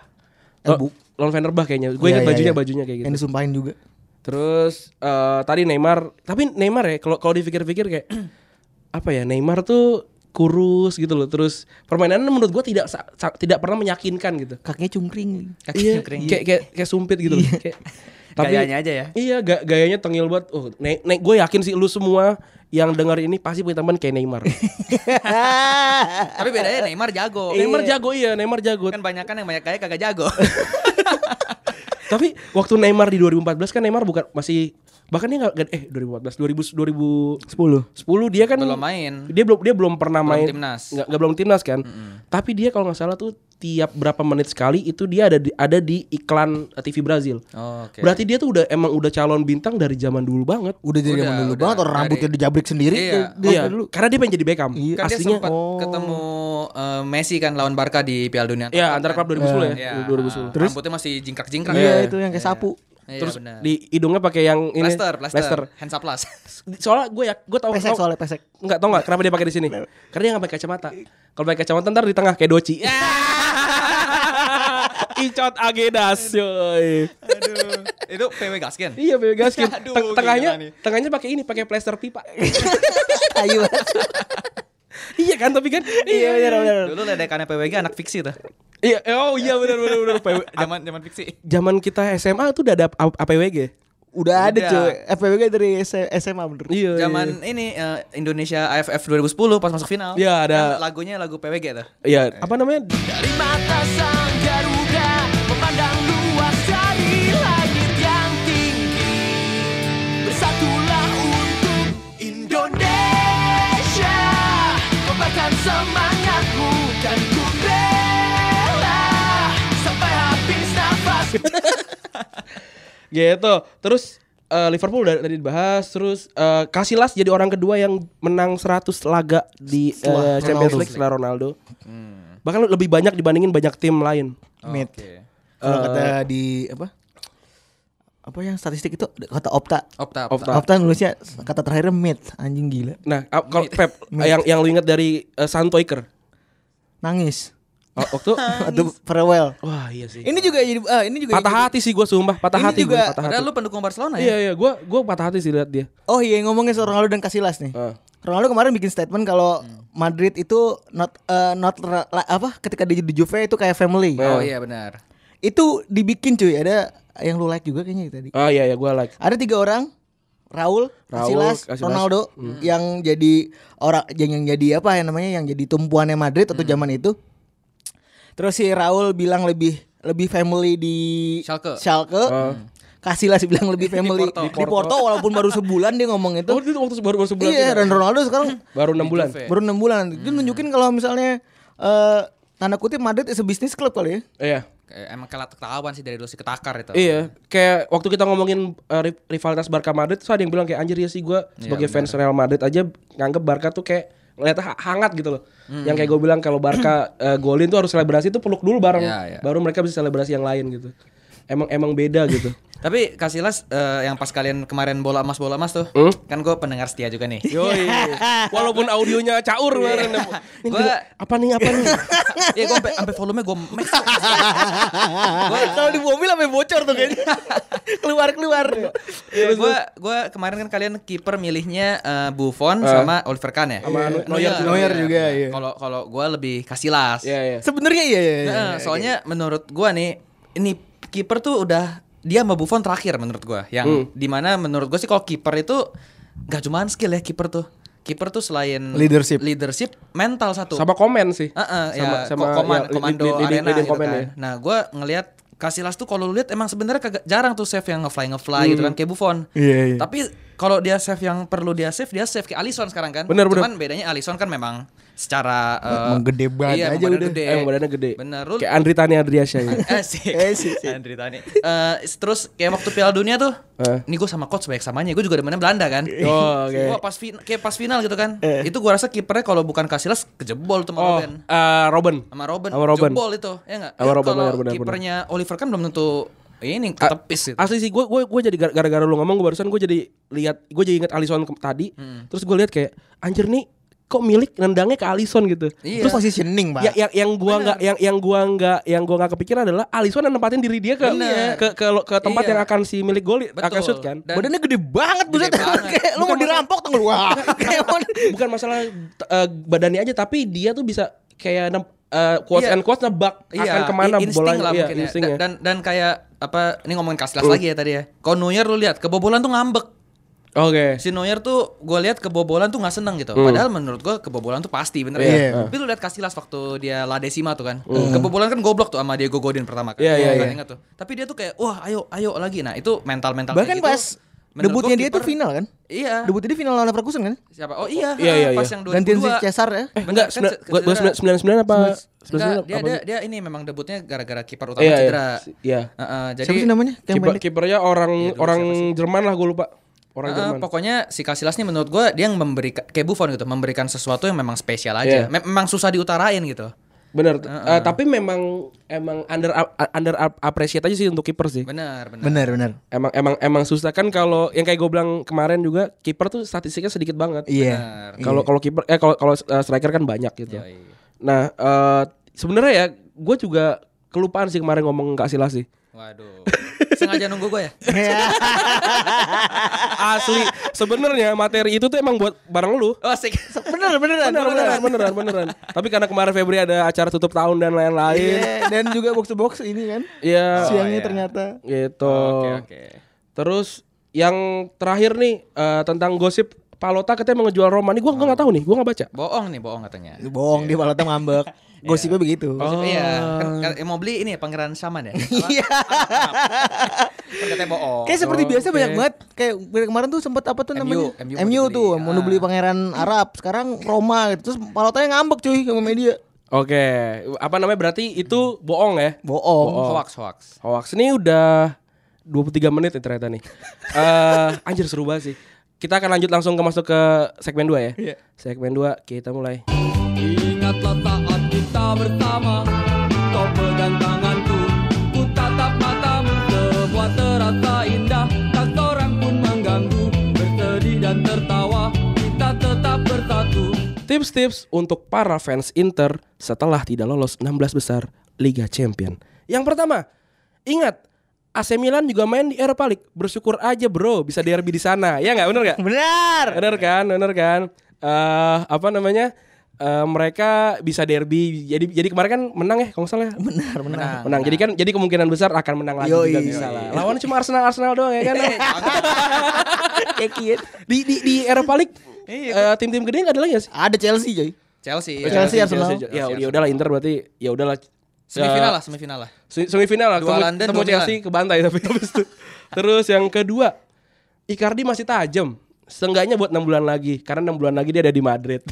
Eh, bu- Lawan Fenerbah kayaknya. Gue Iya, ingat iya, bajunya iya. bajunya kayak gitu. Yang disumpahin juga. Terus eh, tadi Neymar, tapi Neymar ya kalau kalau dipikir-pikir kayak [CLEARS THROAT] apa ya? Neymar tuh kurus gitu loh. Terus permainannya menurut gua tidak tidak pernah meyakinkan gitu. Kakinya cungkring. Kakinya Iya, kering. kayak kayak kayak sumpit gitu loh. Kayak Tapi Gayanya aja ya. Iya, ga- gayanya tengil banget. Oh, ne ne gue yakin sih lu semua yang dengar ini pasti punya teman kayak Neymar. [LAUGHS] Tapi bedanya [LAUGHS] Neymar jago. Neymar jago iya, Neymar jago. Kan banyak kan yang banyak gaya kagak jago. [LAUGHS] Tapi waktu Neymar di 2014 kan Neymar bukan masih bahkan dia nggak eh 2014 2000 2010 10 dia kan Belum main. dia belum dia belum pernah Belum main timnas. nggak nggak belum timnas kan tapi dia kalau nggak salah tuh tiap berapa menit sekali itu dia ada di ada di iklan eh, TV Brazil Oh, oke. berarti dia tuh udah emang udah calon bintang dari zaman dulu banget Udah Udah, zaman dulu udah. banget orang Dari- rambutnya dijabrik sendiri Iya. dia- dia iya dulu. karena dia pengen jadi Beckham Iya. Kan dia aslinya sempat ketemu eh, Messi kan lawan Barca di Piala Dunia. ya antara klub 2010 ya Iya. 2010 Terus rambutnya masih jingkrak-jingkrak. Iya itu yang kayak sapu. Iya, terus benar. di hidungnya pakai yang ini Plaster, plaster, hands up plus. soalnya gue ya gue tau Pesek tau- soalnya pesek. Enggak tau nggak kenapa dia pakai di sini? Karena dia nggak pakai kacamata. Kalau pakai kacamata ntar di tengah kayak doci. Ya. [LAUGHS] Icot Agedas, yoi. Aduh, itu PW Gaskin. Iya, bebek gaskin. [LAUGHS] Aduh, Teng- tengahnya, tengahnya pakai ini, pakai plester pipa. [LAUGHS] Ayo. [LAUGHS] iya kan, tapi kan. Iya benar benar. Dulu ledekannya PWG anak fiksi tuh. Iya, oh iya benar benar benar. [LAUGHS] Zaman zaman fiksi. Zaman kita SMA tuh udah ada APWG. Udah ada cuy. FPWG dari SMA bener. Iya. Zaman ini eh, Indonesia AFF 2010 pas masuk final. Iya, ada- Kan lagunya lagu PWG tuh. Iya, apa namanya? Dari mata semangatmu dan ku rela Sampai habis nafas [LAUGHS] Gitu. Terus eh, Liverpool udah tadi dibahas terus eh, Casillas jadi orang kedua yang menang 100 laga di eh, Champions League setelah Ronaldo. Bahkan lebih banyak dibandingin banyak tim lain. Mid. Oke. Kalau kata di apa? Apa yang statistik itu kata Opta. Opta, Opta. Opta. Opta nulisnya kata terakhirnya mid anjing gila. Nah, ah, kalau Pep yang yang lu ingat dari eh, Santoiker Nangis. Oh, waktu [LAUGHS] Waktu farewell. Wah, iya sih. Ini juga jadi ah, ini juga patah hati sih gue sumpah, patah Ini hati gue, juga- patah hati. Lu pendukung Barcelona Iya ya? iya, gue gue patah hati sih lihat dia. Oh iya ngomongin soal Ronaldo dan Casillas nih. Ah. Ronaldo kemarin bikin statement kalau Madrid itu not eh, not la- apa ketika dia di Juve itu kayak family. Oh iya benar. Itu dibikin cuy, ada yang lu like juga kayaknya tadi. Oh iya iya, gue like. Ada tiga orang Raul, Raul, Casillas. Ronaldo yang jadi orang yang, yang jadi apa ya namanya yang jadi tumpuannya Madrid atau zaman itu. Terus si Raul bilang lebih lebih family di Schalke. Schalke. Casillas [LAUGHS] bilang lebih family di Porto. Porto. walaupun baru sebulan dia ngomong itu. Oh itu waktu baru baru sebulan. iya, dan Ronaldo sekarang [LAUGHS] baru enam bulan. Juve. baru enam bulan. Itu nunjukin kalau misalnya eh tanda kutip Madrid is a business club kali ya. Iya. Kayak emang kalah ketahuan sih dari dulu si ketakar itu. Iya, kayak waktu kita ngomongin uh, ri- rivalitas Barca Madrid tuh ada yang bilang kayak anjir ya sih gue sebagai fans Real Madrid aja nganggep Barca tuh kayak ngeliatnya ha- hangat gitu loh. Yang kayak gue bilang kalau Barca uh, [CLEARS THROAT] golin tuh harus selebrasi tuh peluk dulu bareng, Iya, iya. baru mereka bisa selebrasi yang lain gitu. Emang emang beda gitu. [LAUGHS] Tapi Casillas eh, yang pas kalian kemarin bola emas bola emas tuh, Hmm? kan gue pendengar setia juga nih. Yoi. [LAUGHS] Walaupun audionya caur kemarin. Ini Gua- gila, apa nih apa nih? [LAUGHS] Iya gue sampai sampai volume gue max. [LAUGHS] Kalau di mobil sampai bocor tuh kayaknya. Keluar-keluar. Gue gue kemarin kan kalian kiper milihnya eh, Buffon sama Oliver Kahn ya. Sama Neuer Neuer juga. Neuer juga, iya. Kalau kalau gue lebih Casillas. Iya iya. Sebenarnya iya iya. iya. Nah, soalnya menurut gua nih ini kiper tuh udah dia sama Buffon terakhir menurut gua yang Hmm. di mana menurut gua sih kalau kiper itu nggak cuma skill ya kiper tuh kiper tuh selain Leadership. leadership mental satu Sama komen sih. Heeh, sama ya, sama ko- koman- ya, komando leading- arena leading gitu komen kan. ya. Nah, gua ngelihat Casillas tuh kalau lu lihat emang sebenarnya kagak jarang tuh save yang ngefly ngefly gitu kan kayak Buffon. Iya, iya. Tapi kalau dia save yang perlu dia save dia save kayak Alisson sekarang kan. Bener, bener. Cuman bedanya Alisson kan memang secara eh, Emang gede banget iya, aja udah. Gede. Emang badannya gede. Bener. Lu Kayak Andri Tani Adriasya gitu. [LAUGHS] Asik. Eh, sih, sih. Andri Tani. Eh, terus kayak waktu Piala Dunia tuh, Eh. ini gue sama coach banyak samanya. Gue juga demennya Belanda kan. Oh, oke. Wah, pas fin- kayak pas final gitu kan. Itu gue rasa kipernya kalau bukan Casillas kejebol tuh sama Oh, Robben. eh, Robin. Sama Robben. Sama Robben. Jebol itu, ya enggak? Sama Robben, kalau kipernya Oliver kan belum tentu ini A- ketepis gitu. Asli sih gue gue gue jadi gara- gara-gara lu ngomong gue barusan gue jadi lihat gue jadi inget Alisson ke- tadi. Hmm. Terus gue lihat kayak anjir nih kok milik nendangnya ke Alisson gitu. Iya. Terus positioning, Pak. Ya, yang yang gua nggak yang yang gua nggak yang gua nggak kepikiran adalah Alisson yang nempatin diri dia ke Bener. ke ke, ke tempat Iya. yang akan si milik gol akan shoot kan. Dan- Badannya gede banget buset. banget. [LAUGHS] Kayak lu mau dirampok tuh lu. Wah. [LAUGHS] Bukan masalah eh, badannya aja tapi dia tuh bisa kayak eh, quotes Iya. and quotes nebak akan ke mana i- insting bolanya lah Iya, mungkin ya. ya. Dan dan kayak apa ini ngomongin Casillas Hmm. lagi ya tadi ya. Kalau Neuer lu lihat kebobolan tuh ngambek. Oke. Si Neuer tuh gue lihat kebobolan tuh nggak seneng gitu. Hmm. Padahal menurut gue kebobolan tuh pasti bener Iya. ya. Tapi lu lihat Casillas waktu dia La Decima tuh kan. Kebobolan kan goblok tuh sama Diego Godin pertama kan. Iya, iya, Kan iya. ingat tuh. Tapi dia tuh kayak wah ayo ayo lagi. Nah itu mental mental Bahkan pas debutnya dia tuh final kan? Iya. Debutnya dia final lawan Leverkusen kan? Siapa? Oh iya. Iya, iya, Pas iya. yang 2002. Gantiin si Cesar ya. Eh enggak, Bener, kan sembilan- sembilan apa? Enggak, sembilan dia, apa? dia dia ini memang debutnya gara-gara kiper utama Iya, iya. cedera. Iya. Heeh, jadi Siapa sih namanya? Kiper kipernya orang Iya, orang? Jerman lah gue lupa. Orang Jerman. pokoknya si Casillas nih menurut gue dia yang memberikan kayak Buffon gitu, memberikan sesuatu yang memang spesial aja. Iya. Mem- Memang susah diutarain gitu. Bener. Eh, tapi memang emang under under appreciate aja sih untuk kiper sih. Benar, benar. Benar, benar. Emang emang emang susah kan kalau yang kayak gue bilang kemarin juga kiper tuh statistiknya sedikit banget. Iya. Benar. Kalau kalau kiper eh kalau kalau striker kan banyak gitu. Yoi. Nah, eh sebenarnya ya gue juga kelupaan sih kemarin ngomong Kak Sila sih. Waduh. Sengaja nunggu gue ya? Asli, sebenarnya materi itu tuh emang buat bareng lu. Oh, asik. Bener, beneran, Beneran, beneran, beneran, beneran. Tapi karena kemarin Febri ada acara tutup tahun dan lain-lain. Iya, dan juga box to box ini kan. Iya. Siangnya iya. ternyata. Gitu. Oke, oke. Terus yang terakhir nih eh, tentang gosip Palota katanya mau ngejual Roma nih gua gua nggak tahu nih, gua nggak baca. Bohong nih, bohong katanya. Bohong dia malah ngambek. [LAUGHS] Gosipnya begitu. Gosip, Iya, kan, kan mau beli ini ya, Pangeran Saman ya? [LAUGHS] Iya. Kan katanya bohong. Kayak seperti biasa Oke. banyak banget. Kayak kemarin tuh sempat apa tuh MU, namanya? MU MU, dibeli. tuh mau Ah. beli pangeran Arab. Sekarang Roma gitu. Terus palotanya ngambek cuy sama media. Oke, apa namanya berarti itu bohong ya? Bohong. Hoax, hoax. Hoax ini udah 23 menit nih ternyata nih. [LAUGHS] Eh anjir seru banget sih. Kita akan lanjut langsung ke masuk ke segmen 2 ya. Iya. Segmen 2 kita mulai. Ingatlah saat kita bersama Kau pegang tanganku Ku tatap matamu Semua terasa indah Tak seorang pun mengganggu Bersedih dan tertawa Kita tetap bersatu Tips-tips untuk para fans Inter setelah tidak lolos 16 besar Liga Champion. Yang pertama, ingat AC Milan juga main di Europa League. Bersyukur aja bro bisa derby di sana. Ya nggak bener nggak? Benar. Bener kan, bener kan. Eh apa namanya? Eh, mereka bisa derby. Jadi jadi kemarin kan menang ya, kalau nggak salah. ya? Benar, benar. Menang. Jadi kan jadi kemungkinan besar akan menang lagi Yoi. juga bisa lah. Lawannya cuma Arsenal Arsenal doang ya kan. [LAUGHS] Kayak kiat. di di di Europa League eh, tim-tim gede nggak ada lagi nggak sih? Ada Chelsea coy. Chelsea. Oh, Chelsea, Arsenal. Ya ya udahlah Inter berarti ya udahlah. Semifinal Eh, lah, semifinal lah. Se- semifinal lah Dua ketemu, London, ketemu Chelsea ke bantai tapi habis itu. Terus yang kedua, Icardi masih tajam. Seenggaknya buat 6 bulan lagi karena 6 bulan lagi dia ada di Madrid. [LAUGHS]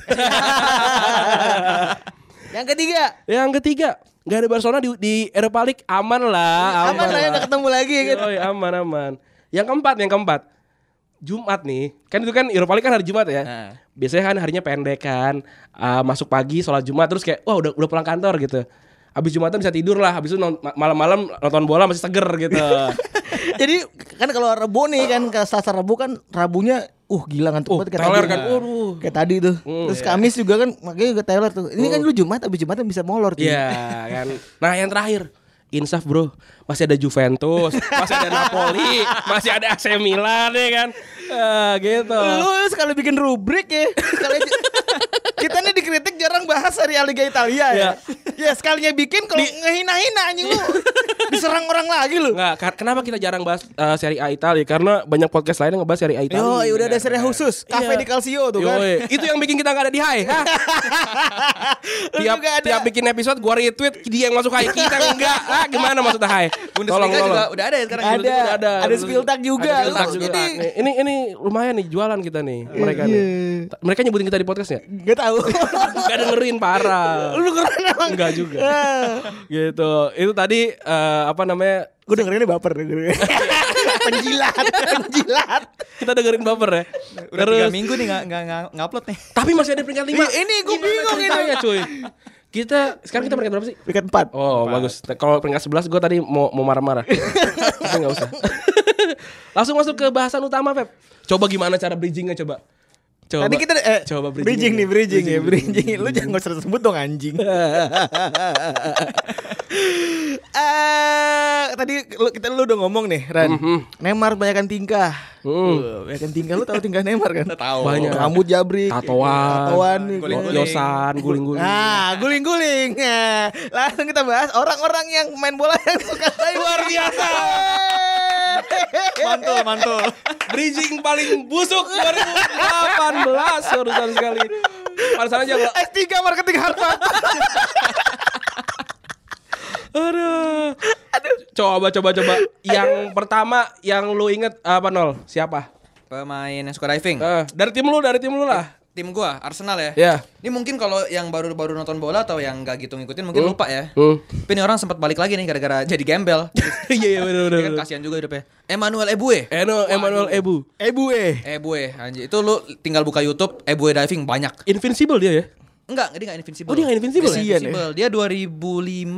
Yang ketiga. yang ketiga, nggak ada Barcelona di, di Europa League aman lah, Aman lah ya nggak ketemu lagi ya kan. Yoi, aman aman. Yang keempat, yang keempat. Jumat nih, kan itu kan Europa League kan hari Jumat ya. Nah. Biasanya kan harinya pendek kan, Ah, masuk pagi sholat Jumat terus kayak wah udah udah pulang kantor gitu. Habis Jumatan bisa tidur lah, habis itu malam-malam nonton bola masih seger gitu. [LAUGHS] Jadi kan kalau Rabu nih kan ke Selasa Rabu kan Rabunya uh gila ngantuk Uh, banget kayak tadi. kan, waduh. Kayak tadi tuh. Terus Kamis juga kan makanya juga teler tuh. Ini kan lu Jumat habis Jumatan bisa molor tuh. Iya kan. Nah yang terakhir, insaf bro, masih ada Juventus, masih ada Napoli, masih ada AC Milan ya kan. Ah, gitu. Lu sekali bikin rubrik ya. Sekali kita nih dikritik jarang bahas Serie A Liga Italia ya. Ya sekalinya bikin kalau ngehina-hina anjing lu. [LAUGHS] Diserang orang lagi lu. Nggak, kar- kenapa kita jarang bahas uh, Serie A Italia? Karena banyak podcast lain yang ngebahas Serie A Italia. Yo, udah ada Serie khusus, Cafe Iya. di Calcio tuh kan. Yoi. Itu yang bikin kita nggak ada di high. [LAUGHS] tiap tiap bikin episode gua retweet dia yang masuk high kita enggak. Ah, gimana maksudnya high? Tolong tolong. udah ada ya sekarang. Ada. Ada Ada Spieltag juga. Ada juga. ini- ini ini lumayan nih jualan kita nih mereka nih. Ta- Mereka nyebutin kita di podcast ya? Gak tahu. Gak dengerin parah. Lu keren emang. Enggak juga. gitu. Itu tadi eh, apa namanya? Gue dengerinnya baper dengerin. [LAUGHS] penjilat, penjilat. Kita dengerin baper ya. Udah tiga minggu nih nggak nggak nggak ngupload nih. Tapi masih ada peringkat 5. Ih, ini gua bingung ini. cuy. Kita sekarang kita peringkat berapa sih? Peringkat 4. Oh, bagus. Kalau peringkat 11 gue tadi mau mau marah-marah. [LAUGHS] Tapi enggak usah. [LAUGHS] Langsung masuk ke bahasan utama, Feb. Coba gimana cara bridgingnya coba. Coba. Tadi kita eh, coba bridging, nih, bridging, ya, bridging. Lu jangan nggak usah sebut dong anjing. [LAUGHS] Eh, tadi lu, kita lu udah ngomong nih, Ran. Neymar banyakkan tingkah. Hmm. Uh, banyakkan tingkah. Lu tahu tingkah Neymar kan? Tahu. Banyak. Rambut jabrik, Tatoan. tatoan, Guling-guling. Yosan, guling-guling. Nah, guling-guling. Nah, langsung kita bahas orang-orang yang main bola yang suka [LAUGHS] luar biasa. Mantul, mantul. Bridging paling busuk 2018 urusan sekali. Pantesan aja nggak- S3 marketing Harvard. Aduh. Coba coba coba. Yang pertama yang lu inget apa nol? Siapa? Pemain yang suka diving. Eh, dari tim lu, dari tim lu lah. Tim gua Arsenal ya. Ya. Ini mungkin kalau yang baru-baru nonton bola atau yang nggak gitu ngikutin mungkin lupa ya. Hmm. Tapi ini orang sempat balik lagi nih gara-gara jadi gembel. [LAUGHS] Iya iya benar benar. Dia kan kasihan juga hidupnya. Emmanuel Ebue. Eno Emmanuel Ebu. Ebu eh. Ebue anjir. Itu lu tinggal buka YouTube Ebue diving banyak. Invincible dia ya. Enggak, dia enggak invincible. Oh, dia nggak invincible Dia ya? invincible. Dia 2005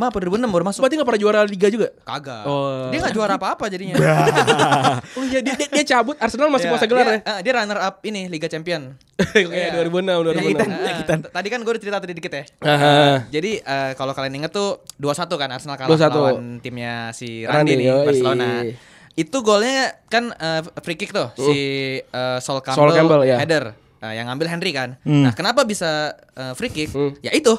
atau 2006 baru masuk. Berarti nggak pernah juara liga juga? Kagak. Oh. Dia enggak juara apa-apa jadinya. [LAUGHS] Oh iya dia, dia, dia cabut Arsenal masih Iya, puasa gelar dia, ya. eh, dia runner up ini Liga Champion. [LAUGHS] Oke Iya. 2006 2006. Eh, t- Tadi kan gue udah cerita tadi dikit ya. Aha. Jadi eh, kalau kalian inget tuh 2-1 kan Arsenal kalah 2-1. lawan timnya si Randy, Randy, nih yoi. Barcelona. Itu golnya kan eh, free kick tuh si eh, Sol Campbell, Sol Campbell, ya. header. Nah, yang ngambil Henry kan. Nah, kenapa bisa eh, free kick? Ya itu.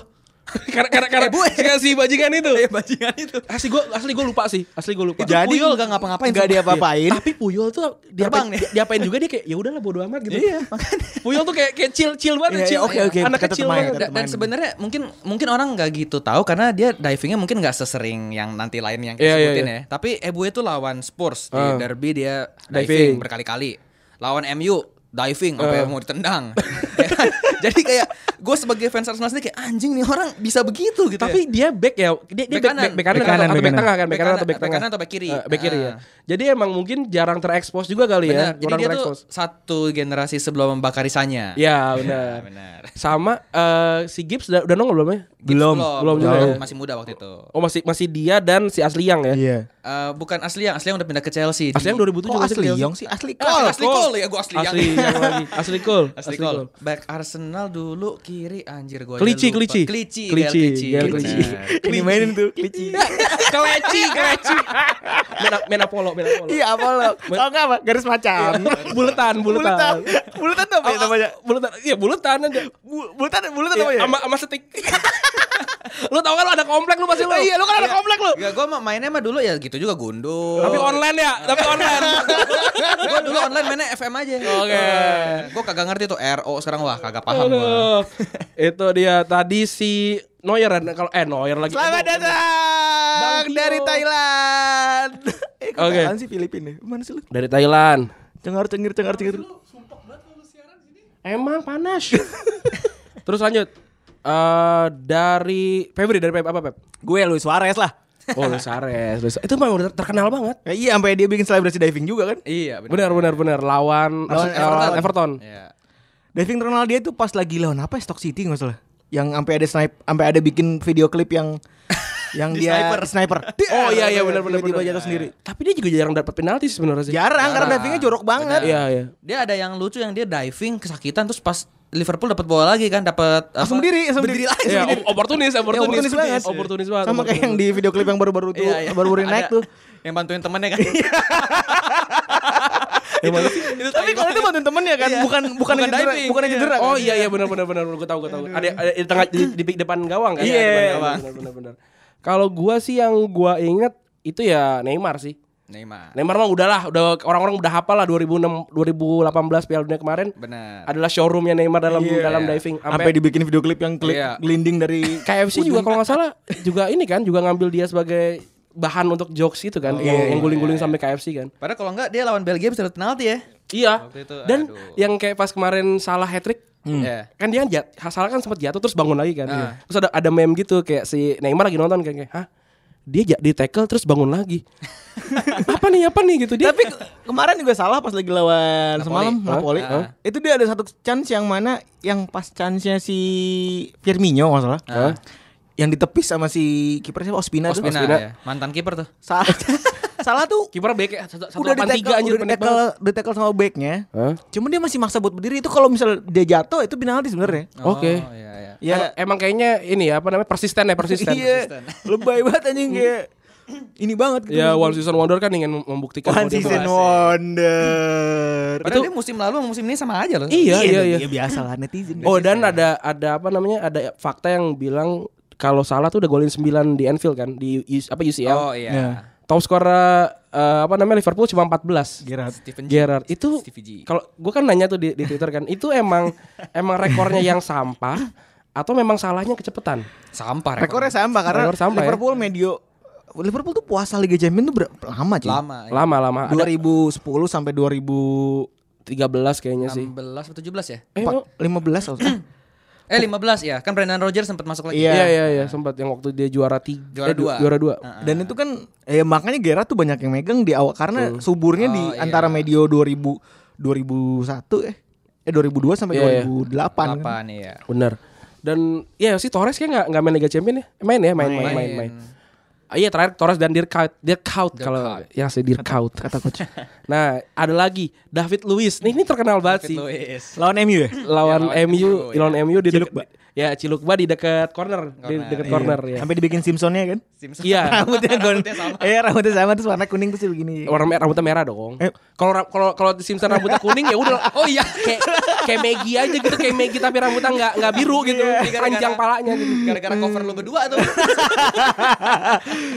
[LAUGHS] karena karena karena [LAUGHS] si, si bajingan itu. bajingan itu. Asli gue asli gue lupa sih. Asli gue lupa. Jadi Puyol gak ngapa-ngapain. Gak sumpah. diapa-apain. Tapi Puyol tuh diapain, Terbang nih. di- diapain juga dia kayak ya udahlah bodo amat gitu. Iya. [LAUGHS] Puyol tuh kayak kayak chill chill banget, Iya, chill. iya, oke, oke. Anak kecil banget. Dan, dan sebenarnya mungkin mungkin orang nggak gitu tahu karena dia divingnya mungkin nggak sesering yang nanti lain yang kita sebutin ya. Tapi Ebue itu lawan Spurs di Ah. derby dia diving, berkali-kali. Lawan MU diving sampai Ah. mau ditendang. [LAUGHS] Ya kan? Jadi kayak gue sebagai fans Arsenal sendiri kayak anjing nih orang bisa begitu gitu. Tapi ya. dia back ya, dia, dia Back back, kanan. back, back kanan, Back kanan, atau, atau back tengah kan, back kanan atau back tengah. kanan atau back kiri. Eh, back kiri ya. Ah. Jadi emang mungkin jarang terekspos juga kali Benar. ya, Jadi kurang dia tuh satu generasi sebelum Bakarisanya. Ya benar. [LAUGHS] benar. Sama eh, si Gibbs udah, udah nongol belum ya? Belum, belum juga ya. masih muda waktu itu. Oh masih masih dia dan si Asliang ya? Iya. Eh, bukan asli yang asli yang udah pindah ke Chelsea. Asliang 2007 Kok masih asli. Yong sih? Asli kol. asli Cole ya, gua asli yang. Asli yang lagi. Asli Cole. Asli Cole. Back Arsenal dulu kiri anjir gua Gael Gael Kelici. Kelici. Benar. [LAUGHS] Ini mainin tuh Klici. [LAUGHS] keleci, keleci. Mena, mena polo, mena polo. Iya apa lo? Kalau enggak apa? Garis macam. Buletan, buletan. Buletan tuh apa ya namanya? Buletan. Iya, buletan aja. Bu- Buletan buletan Iya, apa ya? Sama sama setik. [LAUGHS] lu tau kan lu ada komplek lu pasti lu. Iya, lu kan ada komplek lu. Enggak, gua mah mainnya mah dulu ya gitu juga gundul. Tapi online ya, tapi online. gua dulu online mainnya FM aja. Oke. Eh, gua kagak ngerti tuh RO sekarang wah kagak paham gua. Aduh. [LAUGHS] Itu dia tadi si Neuer kalau eh Neuer lagi. Selamat datang dari Thailand. [LAUGHS] Eh, Oke. Thailand sih Filipina? Mana sih lu? Dari Thailand. Cengar cengir cengar cengir. Emang panas. [LAUGHS] Terus lanjut. Eh dari Febri dari Pep apa Pep? Gue Luis Suarez lah. Oh Luis Suarez. Luis- Itu mah udah terkenal banget. Ya, iya sampai dia bikin selebrasi diving juga kan. Iya, Benar benar benar lawan Lawan lawan Everton. Iya. Diving terkenal dia tuh pas lagi lawan apa ya Stock City nggak salah. Yang sampai ada snipe sampai ada bikin video klip yang [LAUGHS] yang Di dia sniper. sniper. [LAUGHS] Oh iya iya benar benar benar. jatuh sendiri. Tapi dia juga jarang dapat penalti sebenarnya sih. Jarang karena Jarang. divingnya jorok banget. Iya iya. Dia ada yang lucu yang dia diving kesakitan terus pas Liverpool dapat bola lagi kan dapat Langsung berdiri, langsung berdiri lagi. Iya, op- oportunis, oportunis, oportunis banget. Oportunis banget. Sama kayak yang di video klip yang baru-baru tuh, Iya, iya. baru-baru naik tuh. Yang bantuin temennya kan. [LAUGHS] Itu Tapi kalau itu bantuin temennya kan, Iya. bukan bukan Bukan yang cedera, diving, bukan yang iya. cedera. Oh kan? iya iya benar benar benar gue tahu gue tahu. Ada ada di tengah di, di depan gawang kan? Iya. Benar benar benar. Kalau gua sih yang gua inget itu ya Neymar sih. Neymar. Neymar mah udahlah, udah orang-orang udah hafal lah 2006 2018 Piala Dunia kemarin. Benar. Adalah showroomnya Neymar dalam Iya. dalam diving. Sampai dibikin video klip yang klip Iya. glinding dari [LAUGHS] KFC juga kalau nggak salah juga ini kan juga ngambil dia sebagai bahan untuk jokes itu kan, yang, yang guling-guling sampai KFC kan. Padahal kalau enggak dia lawan Belgia bisa dapat penalti ya. Iya. Waktu itu, Dan aduh. yang kayak pas kemarin salah hat trick Iya. kan dia jat, salah kan sempat jatuh terus bangun lagi kan. Ah. Terus ada ada meme gitu kayak si Neymar lagi nonton kayak, kayak hah dia di tackle terus bangun lagi. [LAUGHS] apa nih apa nih gitu dia. Tapi ke- kemarin juga salah pas lagi lawan Napoli. semalam? Napoli. Ah. Itu dia ada satu chance yang mana yang pas chance-nya si Firmino nggak salah. Ah. Yang ditepis sama si kiper siapa Ospina, tuh. Ospina, Ospina. ya. Mantan kiper tuh. Salah. [LAUGHS] salah tuh kiper back ya, satu udah di tiga tackle, anjir udah di pendek tackle, banget. di tackle sama backnya. Hah? Cuma dia masih maksa buat berdiri itu kalau misal dia jatuh itu penalti sebenarnya. Oke. Oh, iya, iya. Ya. Emang, emang kayaknya ini ya apa namanya persisten ya persisten. Iya. Lebay banget anjing kayak ini banget gitu. Ya One Season Wonder kan ingin mem- membuktikan One season berhasil. wonder. Padahal dia musim lalu sama musim ini sama aja loh. Iya iya iya. Ya biasa lah netizen. Oh dan ada ada apa namanya ada fakta yang bilang kalau salah tuh udah golin 9 di Anfield kan di apa UCL. Oh iya. Ya. Top skor eh, apa namanya Liverpool cuma 14. Gerard. Steven G. Gerrard itu kalau gue kan nanya tuh di, di Twitter kan itu emang [LAUGHS] emang rekornya yang sampah atau memang salahnya kecepatan? Sampah rekor. Rekornya sama karena Rekor sama ya. Liverpool medio Liverpool tuh puasa Liga Champions tuh lama cuy. lama. ya. Lama lama. Ada 2010 sampai 2015 13 kayaknya sih. 16 atau 17 ya? Eh, oh, kalau [CLEARS THROAT] Eh 15 ya. Kan Brendan Rodgers sempat masuk lagi. Iya. iya iya iya sempat yang waktu dia juara tiga Juara eh, du- dua. juara dua. Dan itu kan eh makanya Gerard tuh banyak yang megang di awal karena suburnya di Oh, iya. antara medio 2000 2001 eh eh 2002 sampai Iya, iya. 2008 kan. 8 iya. Bener. Dan ya si Torres kayak nggak nggak main Liga Champions ya? Main ya, main main main. main. Ah, iya terakhir Torres dan Dirkaut, Dirkaut kalau yang saya Dirkaut kata coach. [LAUGHS] nah ada lagi David Luiz. Nih ini terkenal banget sih. Luis. Lawan MU ya? Lawan Ya, lawan MU, MU, lawan MU di dekat Cilukba. ya Cilukba di dekat corner, di Corner, dekat iya. corner ya. Sampai dibikin Simpsonnya kan? Simpson. Iya. [LAUGHS] rambutnya Rambutnya sama. eh rambutnya sama terus warna kuning terus begini Warna merah, rambutnya merah dong. Eh. Kalau ra- kalau kalau di Simpson rambutnya kuning ya udah. [LAUGHS] Oh iya, kayak kayak Maggie aja gitu, kayak Maggie tapi rambutnya nggak nggak biru gitu, Gara-gara- panjang palanya gitu. Gara-gara cover lu berdua tuh. [LAUGHS]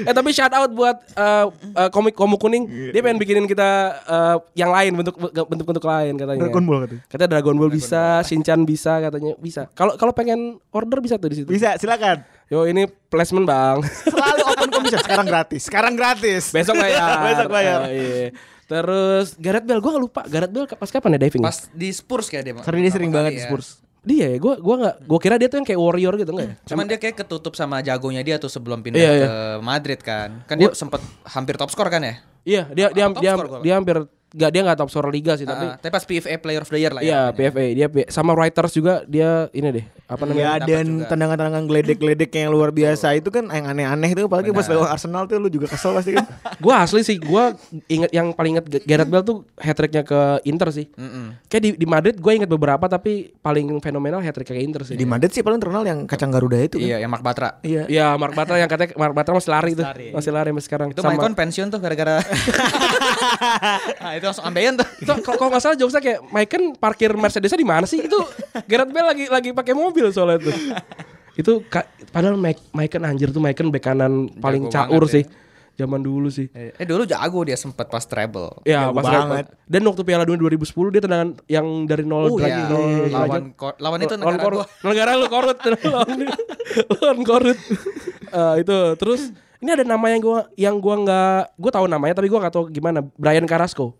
eh tapi shout out buat uh, uh, komik komik kuning. Dia pengen bikinin kita uh, yang lain bentuk bentuk bentuk lain katanya. Dragon Ball katanya. Katanya Dragon Ball bisa, Shinchan bisa katanya bisa. Kalau kalau pengen order bisa tuh di situ. bisa silakan Yo ini placement bang. selalu open commission sekarang gratis sekarang gratis Besok bayar. [LAUGHS] Besok bayar. Oh, iya. Terus Gareth Bale, gue gak lupa Gareth Bale pas kapan ya diving? Pas di Spurs kayak dia. sering dia sering banget kali di ya. Spurs Dia ya, gue gua nggak, gue kira dia tuh yang kayak warrior gitu enggak ya? Cuman dia kayak ketutup sama jagonya dia tuh sebelum pindah Iya, ke iya. Madrid kan. Kan dia sempet hampir top skor kan ya? Iya, dia dia dia, gua. dia hampir nggak dia nggak top scorer liga sih, tapi Ah, tapi pas PFA Player of the Year lah iya ya. PFA dia sama Reuters juga dia ini deh apa Ya namanya? dapat dan tendangan-tendangan geledek-geledek yang luar biasa itu kan yang aneh-aneh itu apalagi pas lawan Arsenal tuh lu juga kesel pasti kan. [LAUGHS] gue asli sih, gue inget yang paling inget Gareth Bale tuh hat tricknya ke Inter sih. Kayak di, di Madrid gue inget beberapa tapi paling fenomenal hat trick ke Inter sih. Di Madrid sih paling terkenal yang kacang Garuda itu kan. Iya, yang Mark Batra. Iya. Iya, Mark Batra yang katanya Mark Batra masih lari tuh, masih lari sampai sekarang. Itu Maicon pensiun tuh gara-gara [LAUGHS] Nah, itu langsung ambeien tuh. itu kalau kalau nggak salah jokesnya kayak Maicon parkir Mercedesnya di mana sih? Itu Gareth Bale lagi lagi pakai mobil soalnya itu. itu ka- padahal Mike Maicon anjir tuh Maicon bek kanan paling Jago caur banget sih. Zaman dulu sih. Eh dulu jago dia sempet pas treble. Ya, Jago pas banget. Dan waktu Piala Dunia 2010 dia tendangan yang dari nol Oh lagi iya, nol lawan ko- lawan itu Lawan negara Korut. gua. Negara lu korut. [LAUGHS] lawan, lawan korut. Eh, itu terus ini ada nama yang gua yang gua nggak gua tahu namanya tapi gua nggak tahu gimana Brian Carrasco.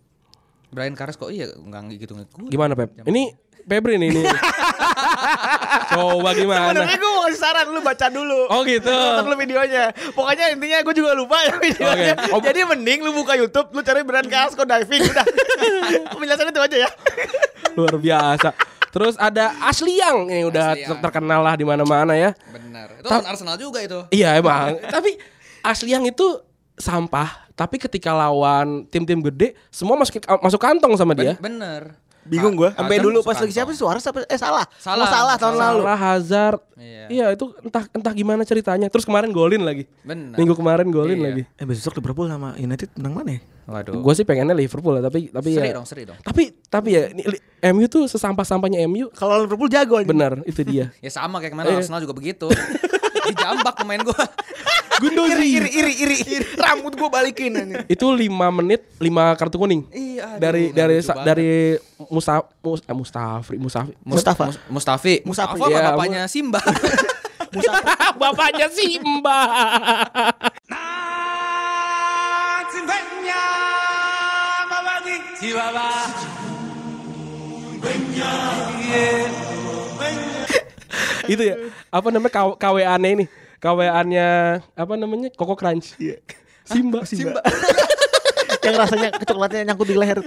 Brian Carrasco iya enggak gitu ngikut. Gimana Pep? Ini Febri nih ini. [LAUGHS] Coba gimana? Sebenarnya gue mau saran lu baca dulu. Oh gitu. Nonton lu videonya. Pokoknya intinya gue juga lupa ya videonya. Oke. Oh. Jadi mending lu buka YouTube, lu cari brand Casco diving udah. [LAUGHS] Penjelasan itu aja ya. Luar biasa. Terus ada Ashley Young ini udah terkenal lah di mana-mana ya. Benar. Itu lawan Arsenal juga itu. Iya emang. tapi Ashley Young itu sampah. Tapi ketika lawan tim-tim gede, semua masuk masuk kantong sama dia. Ben- bener. Bingung gue. Sampai dulu pas lagi siapa sih suara siapa? Eh salah. Salah. Oh, salah tahun Salah. lalu. Salah Hazard. Iya. Iya itu entah entah gimana ceritanya. Terus kemarin golin lagi. Benar. Minggu kemarin golin Iya. lagi. Eh besok Liverpool sama United menang mana ya? Waduh. Gue sih pengennya Liverpool lah, tapi tapi seri ya. dong, seri dong. Tapi tapi ya ini, MU tuh sesampah-sampahnya MU. Kalau Liverpool jago. Benar, itu dia. [LAUGHS] Ya sama kayak kemarin Arsenal juga begitu. [LAUGHS] Dijambak pemain gua. Iri iri iri iri. Rambut gue balikin ini. itu 5 menit 5 kartu kuning. Iya, aduh, dari nggak dari sa- dari Musa, Mus, eh, Mustafri Mustafi. Mustafa. Mus- Mustafi. Mustafa Iya, bapaknya Simba. [LAUGHS] Bapaknya Simba. itu ya apa namanya K- KWA-nya ini KWA-nya apa namanya? Koko Crunch. Simba. Simba. [LAUGHS] Yang rasanya coklatnya nyangkut di leher.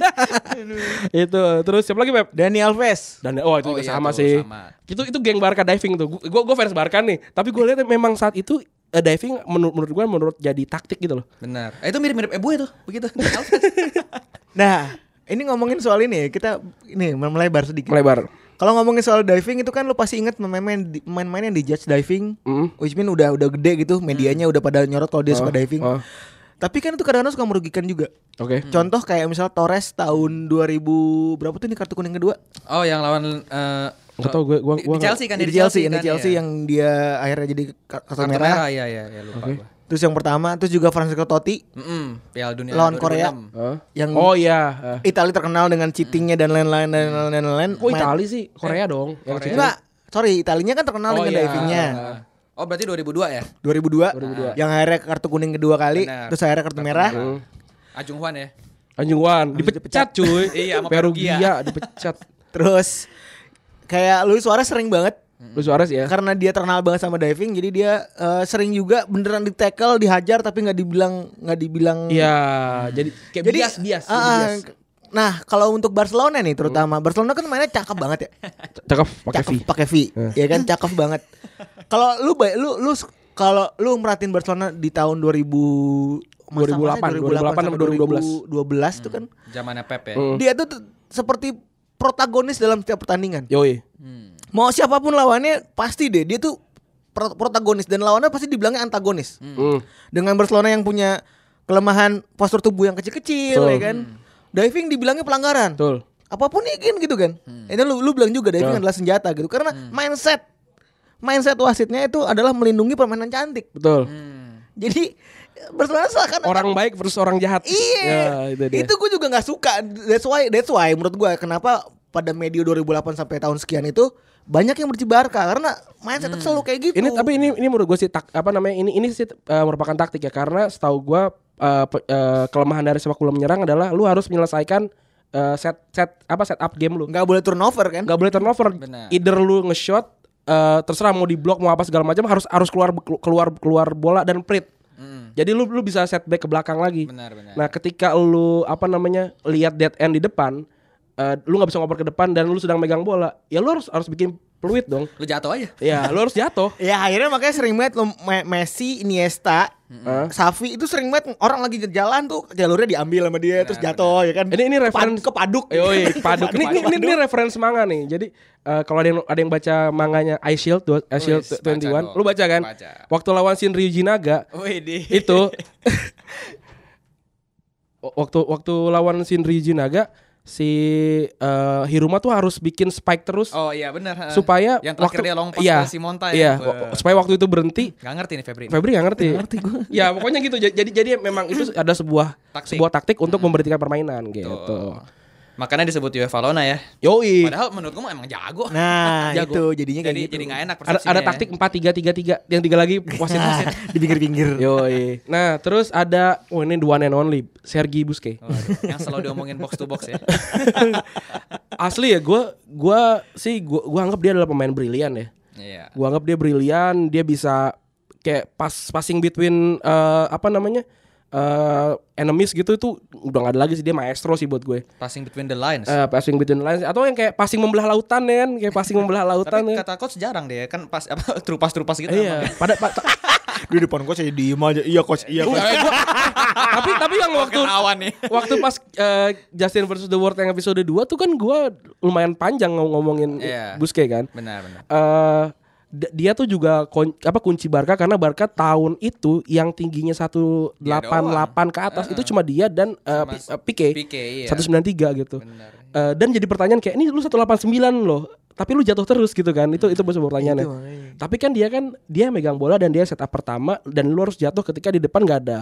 [LAUGHS] itu. Terus siapa lagi Beb? Dani Alves. dan oh itu Oh juga iya sama tuh, sih. sama. itu itu geng Barca diving tuh. Gue gue fans Barca nih. Tapi gue lihat memang saat itu eh, diving menurut menurut gue menurut jadi taktik gitu loh. Benar. Eh, itu mirip-mirip Ebu itu, begitu. [LAUGHS] Nah, ini ngomongin soal ini ya, kita ini melebar sedikit. melebar Kalau ngomongin soal diving itu kan lu pasti inget pemain-pemain di- pemain-pemain yang di judge diving, Mm. which mean udah udah gede gitu, medianya udah pada nyorot kalau dia Oh, suka diving. oh. Tapi kan itu kadang-kadang suka merugikan juga. Oke. Contoh kayak misal Torres tahun 2000 berapa tuh ini kartu kuning kedua? Oh, yang lawan eh Nggak tahu gue gua di, gua di Chelsea kan di di Chelsea, kan, di Chelsea iya. yang dia akhirnya jadi ka- kartu, kartu merah. merah, iya iya ya, lupa Oke. gua. Terus yang pertama, terus juga Francisco Totti Mm-mm, Piala Dunia lawan 2006. Korea Hah? yang Oh iya. eh. Italia terkenal dengan cheatingnya dan lain-lain dan lain-lain. Oh Main- Itali sih, Korea dong. Yang Korea. Enggak, sorry, Italinya kan terkenal Oh, dengan iya. divingnya. Oh, berarti 2002 ya? 2002, yang akhirnya kartu kuning kedua kali, Benar. terus akhirnya kartu merah. Ajung Juan ya. Anjing Wan dipecat cuy. Iya, sama Perugia Perugia. dipecat. Terus kayak Luis Suarez sering banget Luis Suarez ya. karena dia terkenal banget sama diving, jadi dia eh, sering juga beneran di tackle, dihajar tapi nggak dibilang nggak dibilang. Iya, jadi kayak Jadi bias bias. ah, bias. Nah, kalau untuk Barcelona nih terutama, Barcelona kan mainnya cakep banget ya. [LAUGHS] Cakep pakai V. cakep pakai V, ya kan cakep banget. Kalau lu lu lu kalau lu merhatiin Barcelona di tahun 2000 masa-masa 2008, 2008 sampai 2012. 2012 itu kan Zamannya Pep ya. Hmm. dia tuh seperti protagonis dalam setiap pertandingan. Yoi. Mau siapa pun lawannya pasti deh dia tuh pro- protagonis dan lawannya pasti dibilangnya antagonis. Hmm. Dengan Barcelona yang punya kelemahan postur tubuh yang kecil-kecil Betul. ya kan. Diving dibilangnya pelanggaran. Betul. Apa pun ikin gitu kan. Itu lu, lu bilang juga diving adalah senjata gitu karena mindset mindset wasitnya itu adalah melindungi permainan cantik. Betul. Jadi Barcelona seakan Orang baik versus orang jahat. Iya. Ya, itu dia. itu gue juga nggak suka. That's why that's why menurut gue kenapa pada medio 2008 sampai tahun sekian itu banyak yang bercibarka karena mindset itu selalu kayak gitu. Ini tapi ini ini menurut gue sih tak apa namanya ini ini sih eh, merupakan taktik ya karena setahu gue eh, pe- eh, kelemahan dari sepak bola menyerang adalah lu harus menyelesaikan eh, set set apa set up game lu. nggak boleh turnover kan? nggak boleh turnover. Benar. Either lu nge-shot eh, terserah mau di blok mau apa segala macam harus harus keluar keluar keluar bola dan prit. Jadi lu lu bisa setback ke belakang lagi. Benar, benar. Nah, ketika lu apa namanya lihat dead end di depan, eh, lu nggak bisa ngoper ke depan dan lu sedang megang bola, ya lu harus harus bikin peluit dong. Lu jatuh aja. Ya, lu harus jatuh. Ya akhirnya makanya sering banget Me- Messi, Iniesta, Hah? Safi itu sering banget orang lagi jalan tuh jalurnya diambil sama dia terus jatuh ya kan. Ini ini reference kepaduk. Yoi, [LAUGHS] paduk. ini, ini, ini, ini reference manga nih. Jadi eh, kalau ada yang ada yang baca manganya I Shield, dua- I Shield 21, dong. lu baca kan? Baca. Waktu lawan Shinryuji Naga itu [LAUGHS] [LAUGHS] waktu waktu lawan Shinryuji Naga si eh, Hiruma tuh harus bikin spike terus Oh iya benar. supaya yang terakhir dia long pass iya, si Monta iya, ya. wa- supaya waktu itu berhenti Gak ngerti nih Febri. Febri gak ngerti. ngerti Ya pokoknya gitu. Jadi jadi memang itu ada sebuah Taktik. sebuah taktik untuk memberhentikan permainan gitu. Tuh. Makanya disebut UEFA Lona ya. Yoi. Padahal menurut gua emang jago. Nah, [LAUGHS] Jago. itu jadinya kayak jadi gitu. jadi nggak enak Ada ada ya. taktik 4 3 3 3 yang tiga lagi [LAUGHS] wasit wasit. di pinggir-pinggir. Yoi. Nah, terus ada oh ini the one and only Sergi Busquets. Waduh, yang selalu diomongin box to box ya. [LAUGHS] Asli ya gue gua sih gua, gua anggap dia adalah pemain brilian ya. Iya. Gua anggap dia brilian, dia bisa kayak pas passing between eh, apa namanya? Eh enemies gitu itu udah gak ada lagi sih dia maestro sih buat gue. Passing between the lines. Eh, passing between the lines atau yang kayak passing membelah lautan ya kan, kayak passing membelah lautan Tapi ya. kata coach jarang deh kan pas apa [LAUGHS] trupas-trupas gitu. Iya, pada pa- [LAUGHS] Di depan coach aja diem aja. Iya coach, iya coach. Gua- tapi tapi yang waktu nih. waktu pas eh, Justin versus the World yang episode 2 tuh kan gua lumayan panjang ngom- ngomongin Iya. Busquets kan. Benar benar. eh d- dia tuh juga kon- apa kunci Barca karena Barca tahun itu yang tingginya 188 ke atas itu cuma dia dan eh, Sama eh, Pique, Pique, iya. 193 gitu. Eh, dan jadi pertanyaan kayak ini lu 189 loh, tapi lu jatuh terus gitu kan. Itu itu sebuah pertanyaannya. Tapi kan dia kan dia megang bola dan dia setup pertama dan lu harus jatuh ketika di depan nggak ada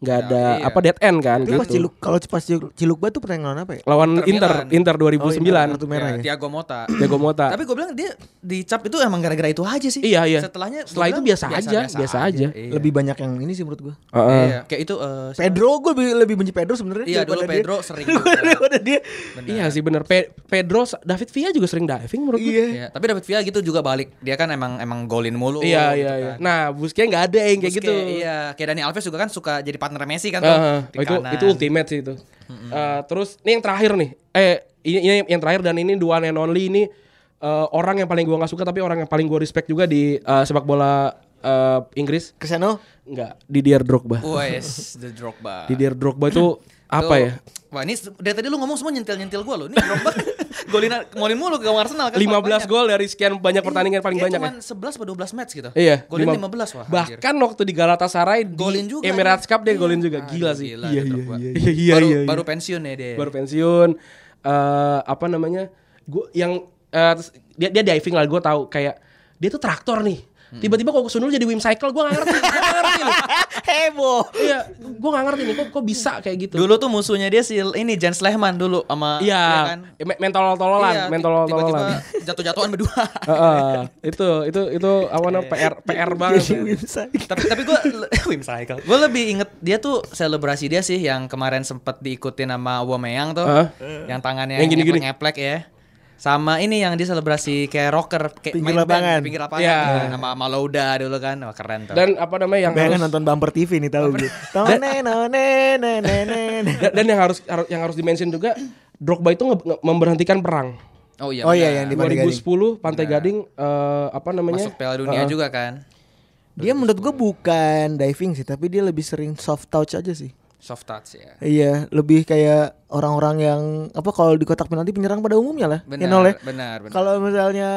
nggak ada iya. apa dead end kan Tapi pas gitu. Ciluk kalau pas Ciluk, Ciluk Batu pertandingan lawan apa ya? Lawan Inter Inter Milan. Inter 2009. kartu merah Ya, ya. Thiago Mota. Diego Mota. Tapi gue bilang dia dicap itu emang gara-gara itu aja sih. Iya, iya. Setelahnya Setelah itu bilang biasa aja, biasa aja. Iya. Lebih banyak yang ini sih menurut gua. Heeh. Iya, kayak itu eh, siapa? Pedro gue lebih, lebih benci Pedro sebenarnya Iya, dulu [LAUGHS] daripada dia. Pedro sering daripada dia. Iya sih bener Pe- Pedro David Villa juga sering diving menurut gue. Iya. Iya, tapi David Villa gitu juga balik. Dia kan emang emang golin mulu. Iya gitu iya kan. iya. Nah, Busquets nggak ada yang kayak gitu. Iya, kayak Dani Alves juga kan suka jadi partner Messi kan tuh. Heeh. di itu kanan. itu ultimate sih itu. Eh, terus ini yang terakhir nih. Eh ini, ini yang terakhir dan ini dua and only ini eh, orang yang paling gua nggak suka tapi orang yang paling gua respect juga di eh, sepak bola eh, Inggris. Cristiano Enggak, Didier Drogba. Wes, the Drogba. Didier Drogba itu apa Tuh. ya? Wah, ini dari tadi lu ngomong semua nyentil-nyentil gua loh. Ini Drogba. [LAUGHS] golin golin mulu ke Arsenal kan. 15 gol dari sekian banyak pertandingan paling banyak Cuman ya. 11 atau 12 match gitu. Iya, Golin lima- 15 wah. Bahkan waktu di Galatasaray golin juga. Emirates dia. Cup dia Iya. golin juga. Gila sih. Iya, iya, iya, iya, iya, baru, iya. baru pensiun ya dia. baru pensiun eh apa namanya gue yang eh, dia dia diving lah gue tahu kayak dia tuh traktor nih. Tiba-tiba kok kesundul jadi Wim Cycle gue gak ngerti gue gak ngerti nih [LAUGHS] Heboh. iya gue gak ngerti nih kok kok bisa kayak gitu Dulu tuh musuhnya dia si ini Jens Lehmann dulu sama iya kan. me- mentol tololan Iya, mentol tiba-tiba tololan jatuh-jatuhan berdua. [LAUGHS] Heeh, itu itu itu apa namanya PR PR banget [LAUGHS] ya. tapi tapi gue Wim Cycle. Gue lebih inget dia tuh selebrasi dia sih yang kemarin sempet diikutin sama Aubameyang tuh. Hah? Yang tangannya Yang gini-gini. ngeplek ya. Sama ini yang dia selebrasi kayak rocker kayak Pinggir main band lapangan. di pinggir lapangan Iya. Nah, sama Malouda dulu kan. Wah, keren tuh. dan apa namanya yang harus, nonton bumper TV nih tahu nene. dan, dan yang harus yang harus dimention juga Drogba itu memberhentikan perang oh iya. Oh iya, yang di Pantai Gading. 2010 Pantai Gading eh, apa namanya masuk Piala Dunia Heeh. juga kan. Dia menurut gue bukan diving sih, tapi dia lebih sering soft touch aja sih. Soft touch ya. Iya, lebih kayak orang-orang yang apa kalau di kotak penalti penyerang pada umumnya lah. Benar, ya Nol ya? benar, benar. Kalau misalnya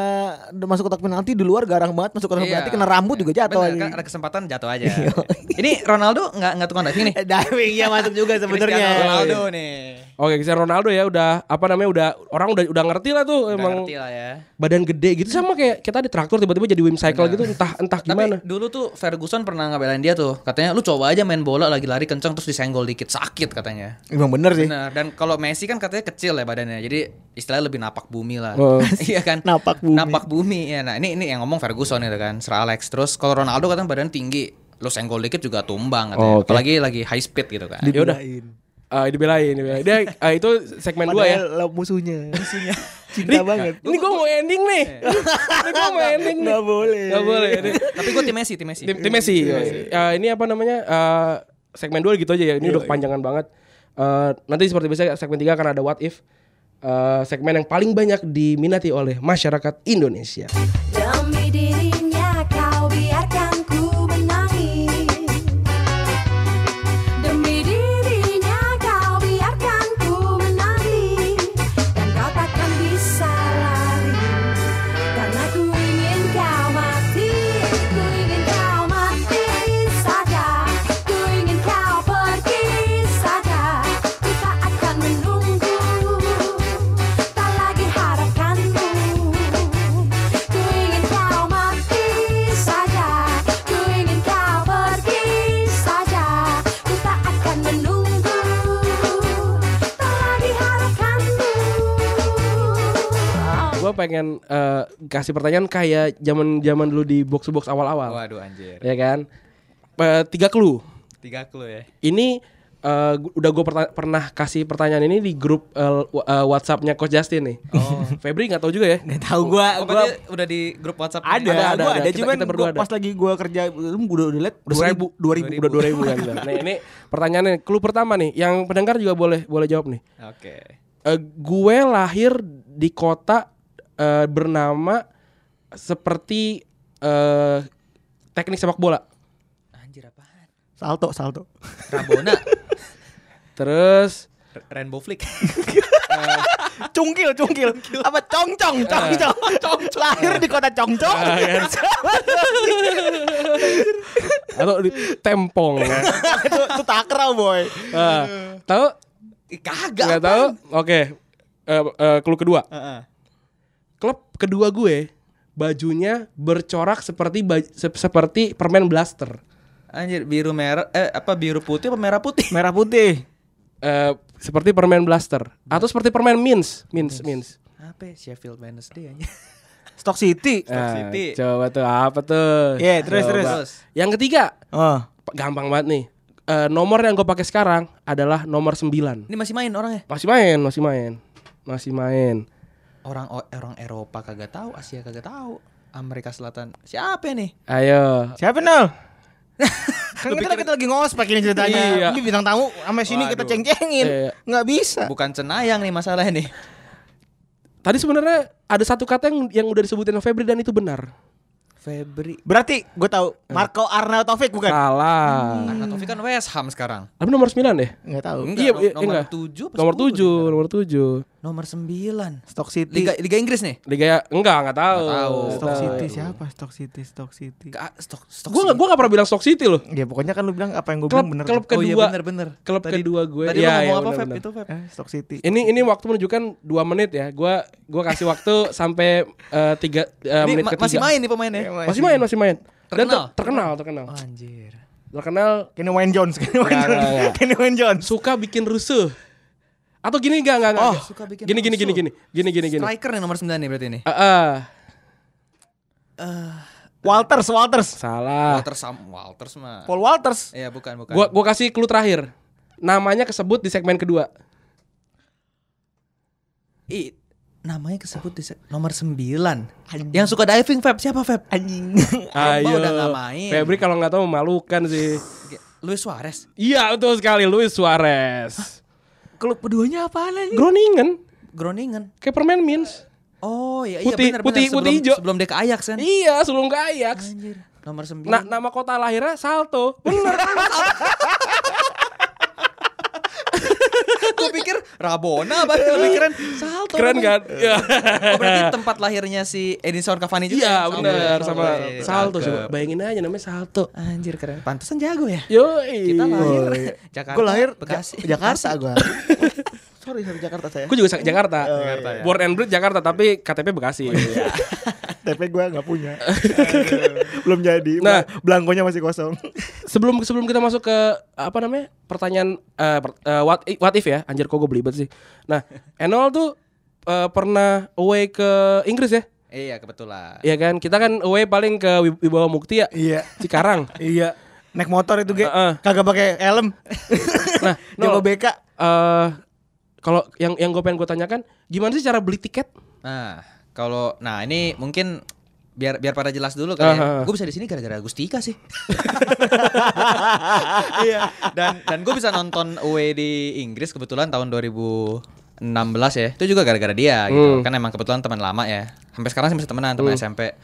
udah masuk kotak penalti di luar garang banget, masuk kotak Iya. penalti kena rambut juga jatuh Benar, aja. kan ada kesempatan jatuh aja. [LAUGHS] Ini Ronaldo nggak nggak tukang diving nih. [LAUGHS] Diving ya masuk juga sebenarnya. Ronaldo nih. Oke, Cristiano Ronaldo ya udah apa namanya udah orang udah udah ngerti lah tuh Udah emang ngerti lah ya. badan gede gitu sama kayak kita di traktor tiba-tiba jadi Wim Cycle gitu entah entah gimana. Tapi dulu tuh Ferguson pernah ngabelain dia tuh. Katanya lu coba aja main bola lagi lari kenceng terus disenggol dikit sakit katanya. Emang bener sih. Benar. Dan kalau Messi kan katanya kecil ya badannya. Jadi istilahnya lebih napak bumi lah. Oh. [LAUGHS] iya kan? Napak bumi. Napak bumi. Ya, nah ini ini yang ngomong Ferguson itu kan, Sir Alex. Terus kalau Ronaldo katanya badan tinggi. Lu senggol dikit juga tumbang katanya. Oh, oke. Apalagi lagi high speed gitu kan. Ya udah. Ah, dibelain, dibelain. Dia ah, itu segmen 2 ya. Lo musuhnya. Musuhnya. [LAUGHS] Ini, Cinta banget. ini gue mau ending nih. [LAUGHS] ini gue mau ending nih. Nggak boleh. Gak boleh. Ini. Tapi gue tim Messi, tim Messi. Tim, tim Messi. Eh, ini apa namanya? eh, segmen 2 gitu aja ya. Ini udah kepanjangan banget. Eh, nanti seperti biasa segmen 3 akan ada what if. Eh, segmen yang paling banyak diminati oleh masyarakat Indonesia. Demi pengen eh, kasih pertanyaan kayak zaman zaman dulu di box box awal-awal. Waduh anjir. Ya kan? Eh, tiga clue. Tiga clue ya. Ini eh, gu- udah gue pernah kasih pertanyaan ini di grup eh, wa- eh, WhatsAppnya Coach Justin nih. Oh. [LAUGHS] Febri nggak tahu juga ya? Nggak tahu gua Oh, gua udah di grup WhatsApp ada, ini? Ada, ada, ada. ada, Kita- cuman kita berdua gua ada. pas lagi gua kerja lu udah udah liat Udah seribu, dua ribu udah dua ribu kan. [LAUGHS] Nah ini pertanyaannya, clue pertama nih, yang pendengar juga boleh boleh jawab nih. Oke. Eh, gue lahir di kota eh, bernama seperti eh, teknik sepak bola. Anjir apaan? salto salto Rabona. [LAUGHS] Terus R- Rainbow Flick. cungkil cungkil apa congcong congcong lahir di kota congcong kan. atau di tempong. [LAUGHS] itu itu takraw boy Ah, tahu? Kagak. Nggak tahu? Oke. Eh, eh, clue kedua. Heeh. Klub kedua gue bajunya bercorak seperti baj- se- seperti permen blaster. Anjir biru merah eh apa biru putih apa merah putih? merah putih Eh, seperti permen blaster atau seperti permen mince, mince, mince. Apa ya? Sheffield Wednesday anjir. [LAUGHS] Stock City Ah, City. coba tuh apa tuh? Iya, terus, Coba. terus. Yang ketiga, oh gampang banget nih. Eh, nomor yang gue pakai sekarang adalah nomor 9 Ini masih main orangnya. Masih main, masih main. Masih main. Orang orang Eropa kagak tahu, Asia kagak tahu. Amerika Selatan. Siapa nih? Ayo. siapa nol [LAUGHS] kan kita, kita lagi ngospek ini ceritanya Iya. ini bintang tamu sama sini kita Waduh. ceng-cengin Iya. nggak bisa Bukan cenayang nih masalahnya nih. Tadi sebenarnya ada satu kata yang yang udah disebutin sama Febri dan itu benar. Febri. berarti gue tahu Marco Arnautovic bukan Salah. Karena Taufik kan West Ham sekarang. Tapi nomor 9 deh. nggak tahu Enggak, Iya, no- iya, nomor enggak. 7 Nomor 7, nomor 7. Nomor 9. Stock City. Liga Liga Inggris nih. Liga enggak enggak tahu. Nggak tahu. Stock Nggak City tahu. siapa? Stock City, Stock City. Ke stok stok. Gue gak, gua gak pernah bilang Stock City loh. Ya pokoknya kan lu bilang apa yang gue Klub, bilang bener. klub Oh iya kedua, bener bener. klub Tadi- kedua gue. Tadi Iya, lu ngomong iya, apa bener, Feb? bener. Itu Feb. Eh, Stock City. Ini ini waktu menunjukkan dua menit ya. Gua gua kasih waktu [LAUGHS] sampai eh, tiga eh, Ini menit ma- ketiga. masih main nih pemainnya. Masih main, masih main. Dan Terkenal? ter- terkenal, terkenal. Oh, anjir. Terkenal Kenny Wayne Jones, Kenny Wayne Jones. Kenny Wayne Jones. suka bikin rusuh. Atau gini enggak enggak enggak. Oh, enggak. suka bikin gini, gini gini gini gini gini gini. Striker nih nomor 9 nih berarti ini. Ah, ah. Walters, Walters. salah. Walter Sam Walters mah. Paul Walters. Iya, bukan bukan. Gua gua kasih clue terakhir. Namanya kesebut di segmen kedua. Ih, namanya kesebut di nomor 9. Yang suka diving Feb siapa Feb? Anjing. [LAUGHS] Pogba udah nggak main. Febri kalau nggak tahu memalukan sih. Luis Suarez. Iya betul sekali Luis Suarez. Klub keduanya apaan anjing? Groningen Groningen. kayak permen Mins. Oh iya iya Putih- benar putih- benar. putih Sebelum- hijau. Sebelum dia ke Ajax kan. Iya sebelum ke Ajax. Anjir. Nomor 9. Nah, nama kota lahirnya Salto. Bener. [LAUGHS] gue pikir Rabona apa lebih keren. Salto. Keren kan? Iya. Oh, berarti [LAUGHS] tempat lahirnya si Edinson Cavani juga. Iya Salto. bener Salto. sama Salto cakep. coba. Bayangin aja namanya Salto. Anjir keren. Pantesan jago ya. Yoi. Kita lahir [LAUGHS] Jakarta. Gue lahir Bekasi. Ja- Jakarta gue. [LAUGHS] sorry, sorry Jakarta saya. Gue juga Jakarta. Jakarta, ya. Born and bred Jakarta tapi KTP Bekasi. Iya. [LAUGHS] TP gue nggak punya. Belum jadi. Nah. Belangkonya masih kosong. [LAUGHS] sebelum sebelum kita masuk ke apa namanya pertanyaan eh, per- eh, what what if ya anjir kok gue belibet sih nah Enol tuh eh, pernah away ke Inggris ya Iya kebetulan. Iya kan kita kan away paling ke Wib- Wibawa Mukti ya Iya. Cikarang [LAUGHS] Iya. Naik motor itu ge, Heeh. kagak pakai helm. nah Coba Nol BK. eh, kalau yang yang gue pengen gue tanyakan gimana sih cara beli tiket Nah, kalau nah ini mungkin biar biar pada jelas dulu kali Aha. ya. Gue bisa di sini gara-gara Gustika sih. [LAUGHS] Iya. Dan dan gue bisa nonton away di Inggris kebetulan tahun 2016 ya. Itu juga gara-gara dia gitu. Hmm. Kan emang kebetulan teman lama ya. Sampai sekarang sih masih temenan teman SMP.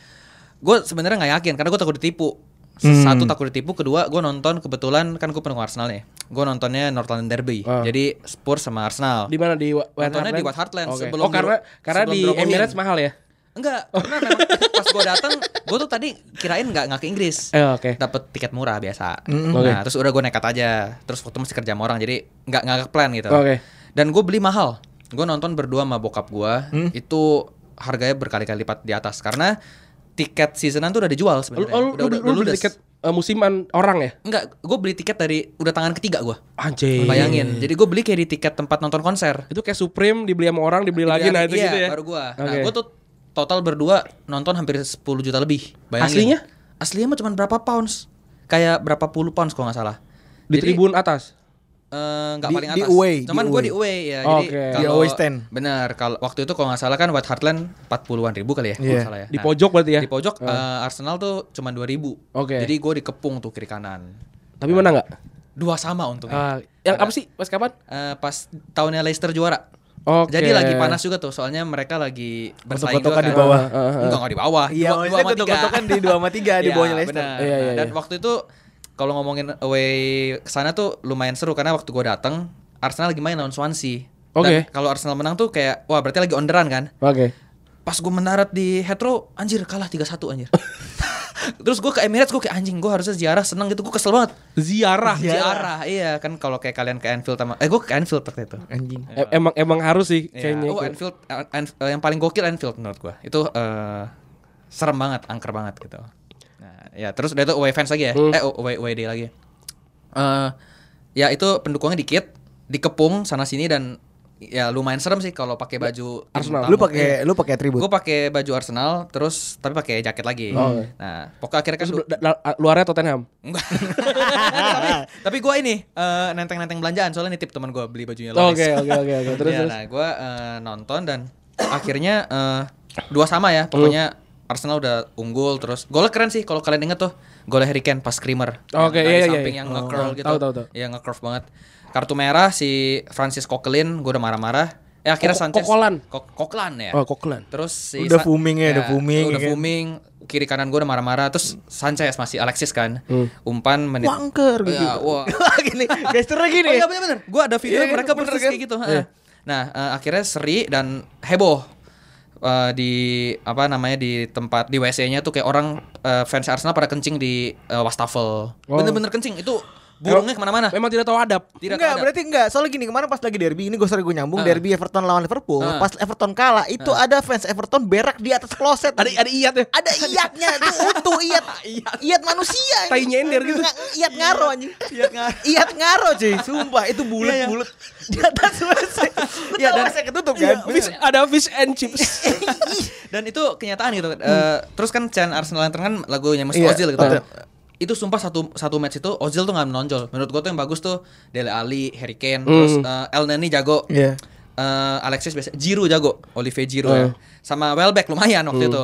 Gue sebenarnya nggak yakin karena gue takut ditipu. Satu takut ditipu, kedua gue nonton kebetulan kan gue pendukung Arsenal nih. Gue nontonnya North London Derby. Ah. Jadi Spurs sama Arsenal. di mana di Wa- Nontonnya di White Hart Lane Oke. sebelum oh karena karena sebelum di. Emirates mahal ya Enggak, karena memang pas gue datang, gue tuh tadi kirain nggak nggak ke Inggris. Eh, oke. Dapat tiket murah biasa. Oke. Nah, terus udah gue nekat aja. Terus waktu mesti kerja sama orang, jadi nggak nggak ke plan gitu. Oke. Dan gue beli mahal. Gue nonton berdua sama bokap gue. Hmm? Itu harganya berkali-kali lipat di atas karena tiket seasonan tuh udah dijual sebenarnya. lu, udah, lu, udah, lu udah tiket eh, musiman orang ya Enggak, gue beli tiket dari udah tangan ketiga gue. anjir Bayangin. Jadi gue beli kayak di tiket tempat nonton konser. itu kayak Supreme dibeli sama orang dibeli lagi Iya, nah itu iya, gitu ya baru gua. Nah, Oke. gua tuh total berdua nonton hampir 10 juta lebih. Bayangin. Aslinya? Aslinya mah cuma berapa pounds? Kayak berapa puluh pounds kalau nggak salah. di Jadi, tribun atas nggak Di- paling di atas. away, Cuman di gua away. di away ya. Oke. Jadi Di kalau away stand. Bener. Kalau waktu itu kalau nggak salah kan White Hart Lane 40-an ribu kali ya, kalau Iya. nggak salah ya. di Nah, pojok berarti ya Di pojok eh, Arsenal tuh cuma 2000. Oke. Jadi gua dikepung tuh kiri kanan. tapi mana nggak Dua sama untungnya. Ah, yang apa sih pas kapan Eh, pas tahunnya Leicester juara. Oke. Jadi lagi panas juga tuh, soalnya mereka lagi bersaing juga di kan. bawah. Ah, ah, ah. Enggak enggak di bawah. Iya, Dua- dua sama tiga. gotok-gotokan di 2 sama 3 di [LAUGHS] Iya, bawahnya Leicester. benar. Iya, Nah, iya, Dan iya. waktu itu kalau ngomongin away ke sana tuh lumayan seru karena waktu gua datang Arsenal lagi main lawan Swansea. Oke. Dan kalau Arsenal menang tuh kayak wah berarti lagi on the run kan. oke Pas gue mendarat di Heathrow anjir kalah 3-1 anjir. [LAUGHS] Terus gue ke Emirates gue kayak anjing gue harusnya ziarah seneng gitu gue kesel banget. ziarah Ziarah iya kan kalau kayak kalian ke Anfield sama eh gue ke Anfield waktu itu. Anjing. E- emang emang harus sih Iya. kayaknya Oh Anfield eh, yang paling gokil Anfield menurut gua. Itu eh, serem banget, angker banget gitu. Ya terus udah itu away fans lagi ya. Hmm. Eh away away day lagi. Eh ya itu pendukungnya dikit, dikepung sana sini dan ya lumayan serem sih kalau pakai baju Arsenal. Lu pakai lu pakai atribut. Gue pakai baju Arsenal, terus tapi pakai jaket lagi. Oh. Nah, pokoknya akhirnya kan luarnya Tottenham Enggak. [LAUGHS] tapi tapi gue ini eh, nenteng-nenteng belanjaan soalnya nitip teman gue beli bajunya oke Loris. oke oke oke [LAUGHS] terus Ya, terus nah gue nonton dan akhirnya eh, dua sama ya. Pokoknya Arsenal udah unggul terus. Golnya keren sih kalau kalian inget tuh. Golnya Harry Kane pas screamer. Oke, Yang dari iya, iya, samping iya. yang Oh, nge-curl gitu. tahu, tahu, tahu. Iya nge-curve banget. Kartu merah si Francis Coquelin, gue udah marah-marah. Eh akhirnya Kok- Sanchez. Kokolan. Kok- Coquelin ya. oh Coquelin Terus si Udah booming ya, udah booming, Udah ya kan? booming. Kiri kanan gue udah marah-marah. Terus Sanchez masih Alexis kan. Umpan menit. Wangker gitu. Ya, wah. [LAUGHS] gini, gesturnya gini. Oh iya bener-bener Gue ada video Iya, mereka bener persis kan? kayak gitu ha. Iya. Nah, eh, akhirnya seri dan heboh Eh, di apa namanya di tempat di WC-nya tuh kayak orang eh, fans Arsenal pada kencing di eh, wastafel. Bener-bener kencing itu burungnya ke mana-mana. Memang tidak tahu adab. Tidak enggak, ada. berarti enggak. Soalnya gini, kemarin pas lagi derby ini gue sorry gue nyambung Ah. derby Everton lawan Liverpool. Ah. Pas Everton kalah, itu ada fans Everton berak di atas kloset. Ada ada iyat ya. ada iyatnya [LAUGHS] itu utuh iyat iyat manusia Tai nyender gitu. Iyat ngaro anjing iyat ngaro [LAUGHS] iyat ngaro cuy sumpah itu bulat bulat di atas WC [LAUGHS] Iya, ya dan- WC ketutup kan Fish, ada fish and chips. Dan itu kenyataan gitu. Eh, terus kan Chan Arsenal Lantern kan lagunya Mesut Iya, Ozil gitu. Itu sumpah satu satu match itu Ozil tuh nggak menonjol. Menurut gua tuh yang bagus tuh Dele Ali, Harry Kane, terus eh, El Neni jago. Iya. Eh, Alexis biasa, Giroud jago, Olivier Giroud ya. Sama Welbeck lumayan waktu itu.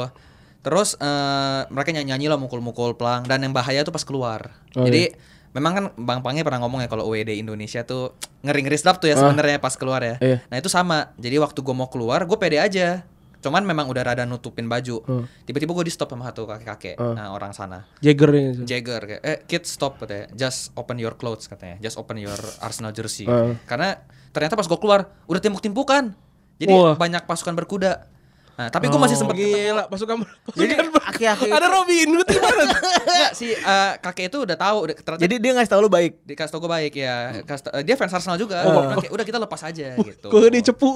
Terus eh, mereka nyanyi-nyanyi lah mukul-mukul pelang dan yang bahaya tuh pas keluar. Jadi memang kan Bang Pangnya pernah ngomong ya kalau UED Indonesia tuh ngeri-ngeri sedap tuh ya sebenarnya pas keluar ya. Iya. Nah itu sama. Jadi waktu gue mau keluar, gue pede aja. Cuman memang udah rada nutupin baju. Tiba-tiba gue di stop sama satu kakek-kakek, nah, orang sana. Jagger nih. Jagger kayak, eh kid stop katanya, just open your clothes katanya, just open your Arsenal jersey. Uh. Karena ternyata pas gue keluar udah timpuk-timpukan. Jadi Wah. banyak pasukan berkuda. Nah, tapi gue masih sempet Gila, pasukan jadi pasukan aki-aki [LAUGHS] Ada Robin Hood di mana? [LAUGHS] Enggak, si eh, kakek itu udah tahu udah ternyata jadi dia ngasih tau lu baik dikasih tau gue baik ya. Kasih eh, dia fans Arsenal juga. Nah, kayak, udah kita lepas aja gitu. Gue dia cepu. [LAUGHS]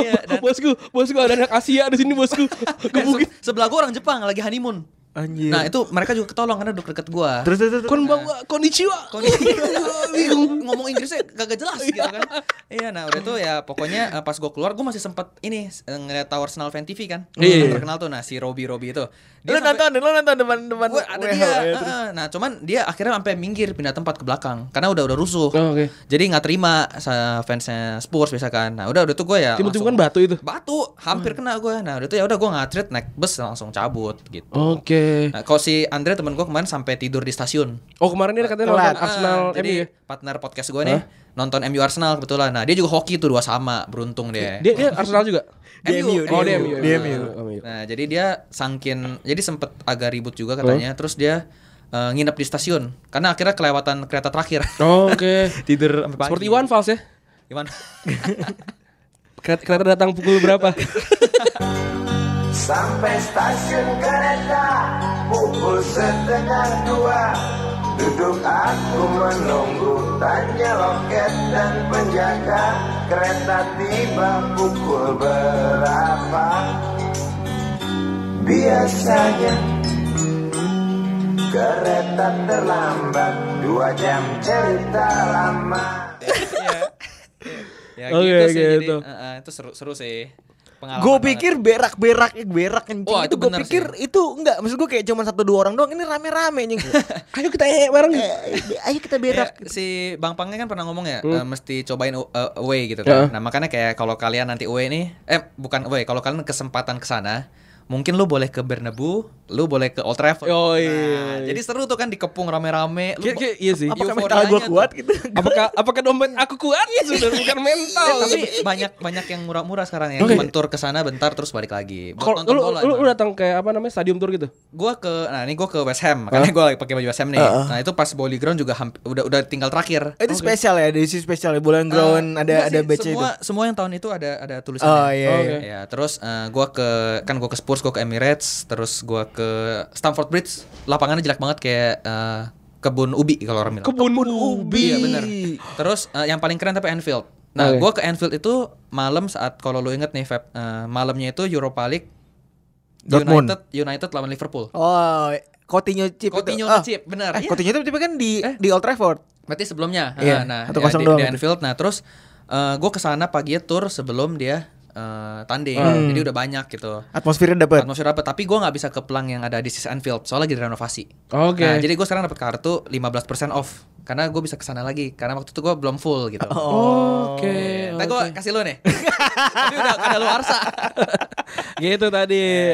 Iya, dan- bosku, bosku ada anak Asia di sini bosku. [LAUGHS] Gebukin. se- sebelah gue orang Jepang lagi honeymoon. Anjir. Nah, itu mereka juga ketolong karena duduk deket gue. terus terus. Terus Konbanwa, konnichiwa. [LAUGHS] [LAUGHS] bingung. Ngomong Inggrisnya kagak jelas gitu kan. Iya. Nah udah itu ya pokoknya eh, pas gue keluar gue masih sempet ini eh, ngeliat Tower Arsenal Fan TV kan. Iya. Yang terkenal tuh nah si Robi Robi itu. Lu nonton lu nonton depan depan Gua ada dia. Eh, nah cuman dia akhirnya sampai minggir pindah tempat ke belakang karena udah udah rusuh. Oh, oke. jadi nggak terima fansnya Spurs biasa kan. Nah udah udah tuh gue ya Timbul-timbul kan batu itu. batu hampir kena gue nah udah tuh ya udah gue ngatrit naik bus langsung cabut gitu. Oke. Nah, kalau si Andre temen gue kemarin sampai tidur di stasiun Oh kemarin dia katanya Telat. nonton Arsenal Ah, MU jadi ya? partner podcast gue nih nonton MU Arsenal kebetulan. Nah, dia juga hoki tuh dua sama, beruntung dia. Dia dia Arsenal juga. MU, Oh di dia MU, MU. di MU. Oh, MU. Nah, jadi dia sangkin jadi sempet agak ribut juga katanya. Terus dia eh, nginep di stasiun karena akhirnya kelewatan kereta terakhir. [LAUGHS] Oh, Oke. Tidur sampai pagi. Seperti Iwan Fals ya. [LAUGHS] Kereta, kereta datang pukul berapa? [LAUGHS] Sampai stasiun kereta pukul setengah dua Duduk aku menunggu tanya loket dan penjaga Kereta tiba pukul berapa Biasanya kereta terlambat Dua jam cerita lama ya Oke, gitu sih. gitu. Jadi eh, eh, itu seru seru sih. Pengalaman Gue pikir berak-berak berak kencing Wah, itu itu gue pikir itu enggak maksud gue kayak cuma satu dua orang doang ini rame-rame anjing. [LAUGHS] Ayo kita eh bareng. Eh, ayo kita Ya, berak. si Bang Pangnya kan pernah ngomong ya eh, mesti cobain uh, away gitu Ya. kan. Nah, makanya kayak kalau kalian nanti away nih eh bukan away, kalau kalian kesempatan ke sana mungkin lu boleh ke Bernabeu, lu boleh ke Old Trafford. Oh, Nah, iya. jadi seru tuh kan dikepung rame-rame. Kayak- kayak- iya sih. Apakah euforianya mental gue kuat gitu? [LAUGHS] Apakah apakah dompet aku kuat? Sudah bukan mental. Eh, tapi banyak banyak yang murah-murah sekarang yang Oke. cuma tur ke sana bentar terus balik lagi. Kalau nonton lu, bola lu, lu datang ke apa namanya stadium tour gitu? Gua ke nah ini gua ke West Ham makanya gua lagi pakai baju West Ham nih. Nah, itu pas Bowling Ground juga hamp- udah udah tinggal terakhir. Itu spesial ya, edisi spesial ya. Bulan Ground Eh, ada ada sih, batch itu. semua semua yang tahun itu ada ada tulisannya. Oh iya. Oh, iya. Ya, terus eh, gua ke kan gua ke Spurs, gua ke Emirates, terus gua ke Stamford Bridge. Lapangannya jelek banget kayak eh, kebun ubi kalau orang bilang. Kebun ubi. Iya bener Terus eh, yang paling keren tapi Anfield. Nah, Oke. gua ke Anfield itu malam saat kalau lu inget nih Feb, eh, malamnya itu Europa League Dortmund. United United lawan Liverpool. Oh, Coutinho chip Coutinho itu. Ah, chip, bener. Eh, Iya. Coutinho itu tapi kan di di Old Trafford. Berarti sebelumnya. Iya, Ah, nah, 1-0 ya, di, di. Anfield. Nah, terus eh gue ke sana pagi tour sebelum dia eh, tanding. Hmm. Jadi udah banyak gitu. Atmosfernya dapat. Atmosfer apa? Tapi gue nggak bisa ke pelang yang ada di Sis Anfield soalnya lagi direnovasi. Oke. Nah, jadi gue sekarang dapat kartu 15% off karena gue bisa ke sana lagi karena waktu itu gue belum full gitu. Oke. Nah, gue kasih lo nih. [LAUGHS] Tapi udah kada luar sa. gitu tadi.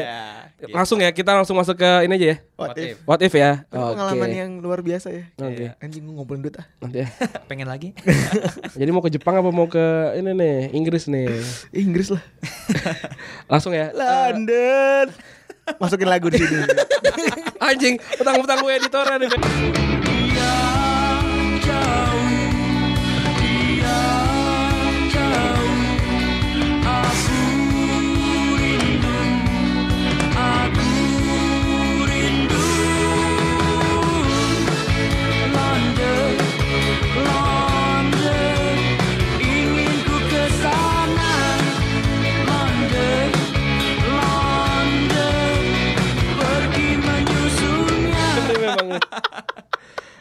gitu. Langsung ya kita langsung masuk ke ini aja ya. What What if? What if ya? Itu pengalaman yang luar biasa ya. Oke. Anjing gue ngumpulin duit ah. Nanti [LAUGHS] ya. Pengen lagi? [LAUGHS] Jadi mau ke Jepang apa mau ke ini nih Inggris nih? Inggris lah. Langsung ya. London. Masukin lagu di sini. Anjing, utang-utang gue editornya nih.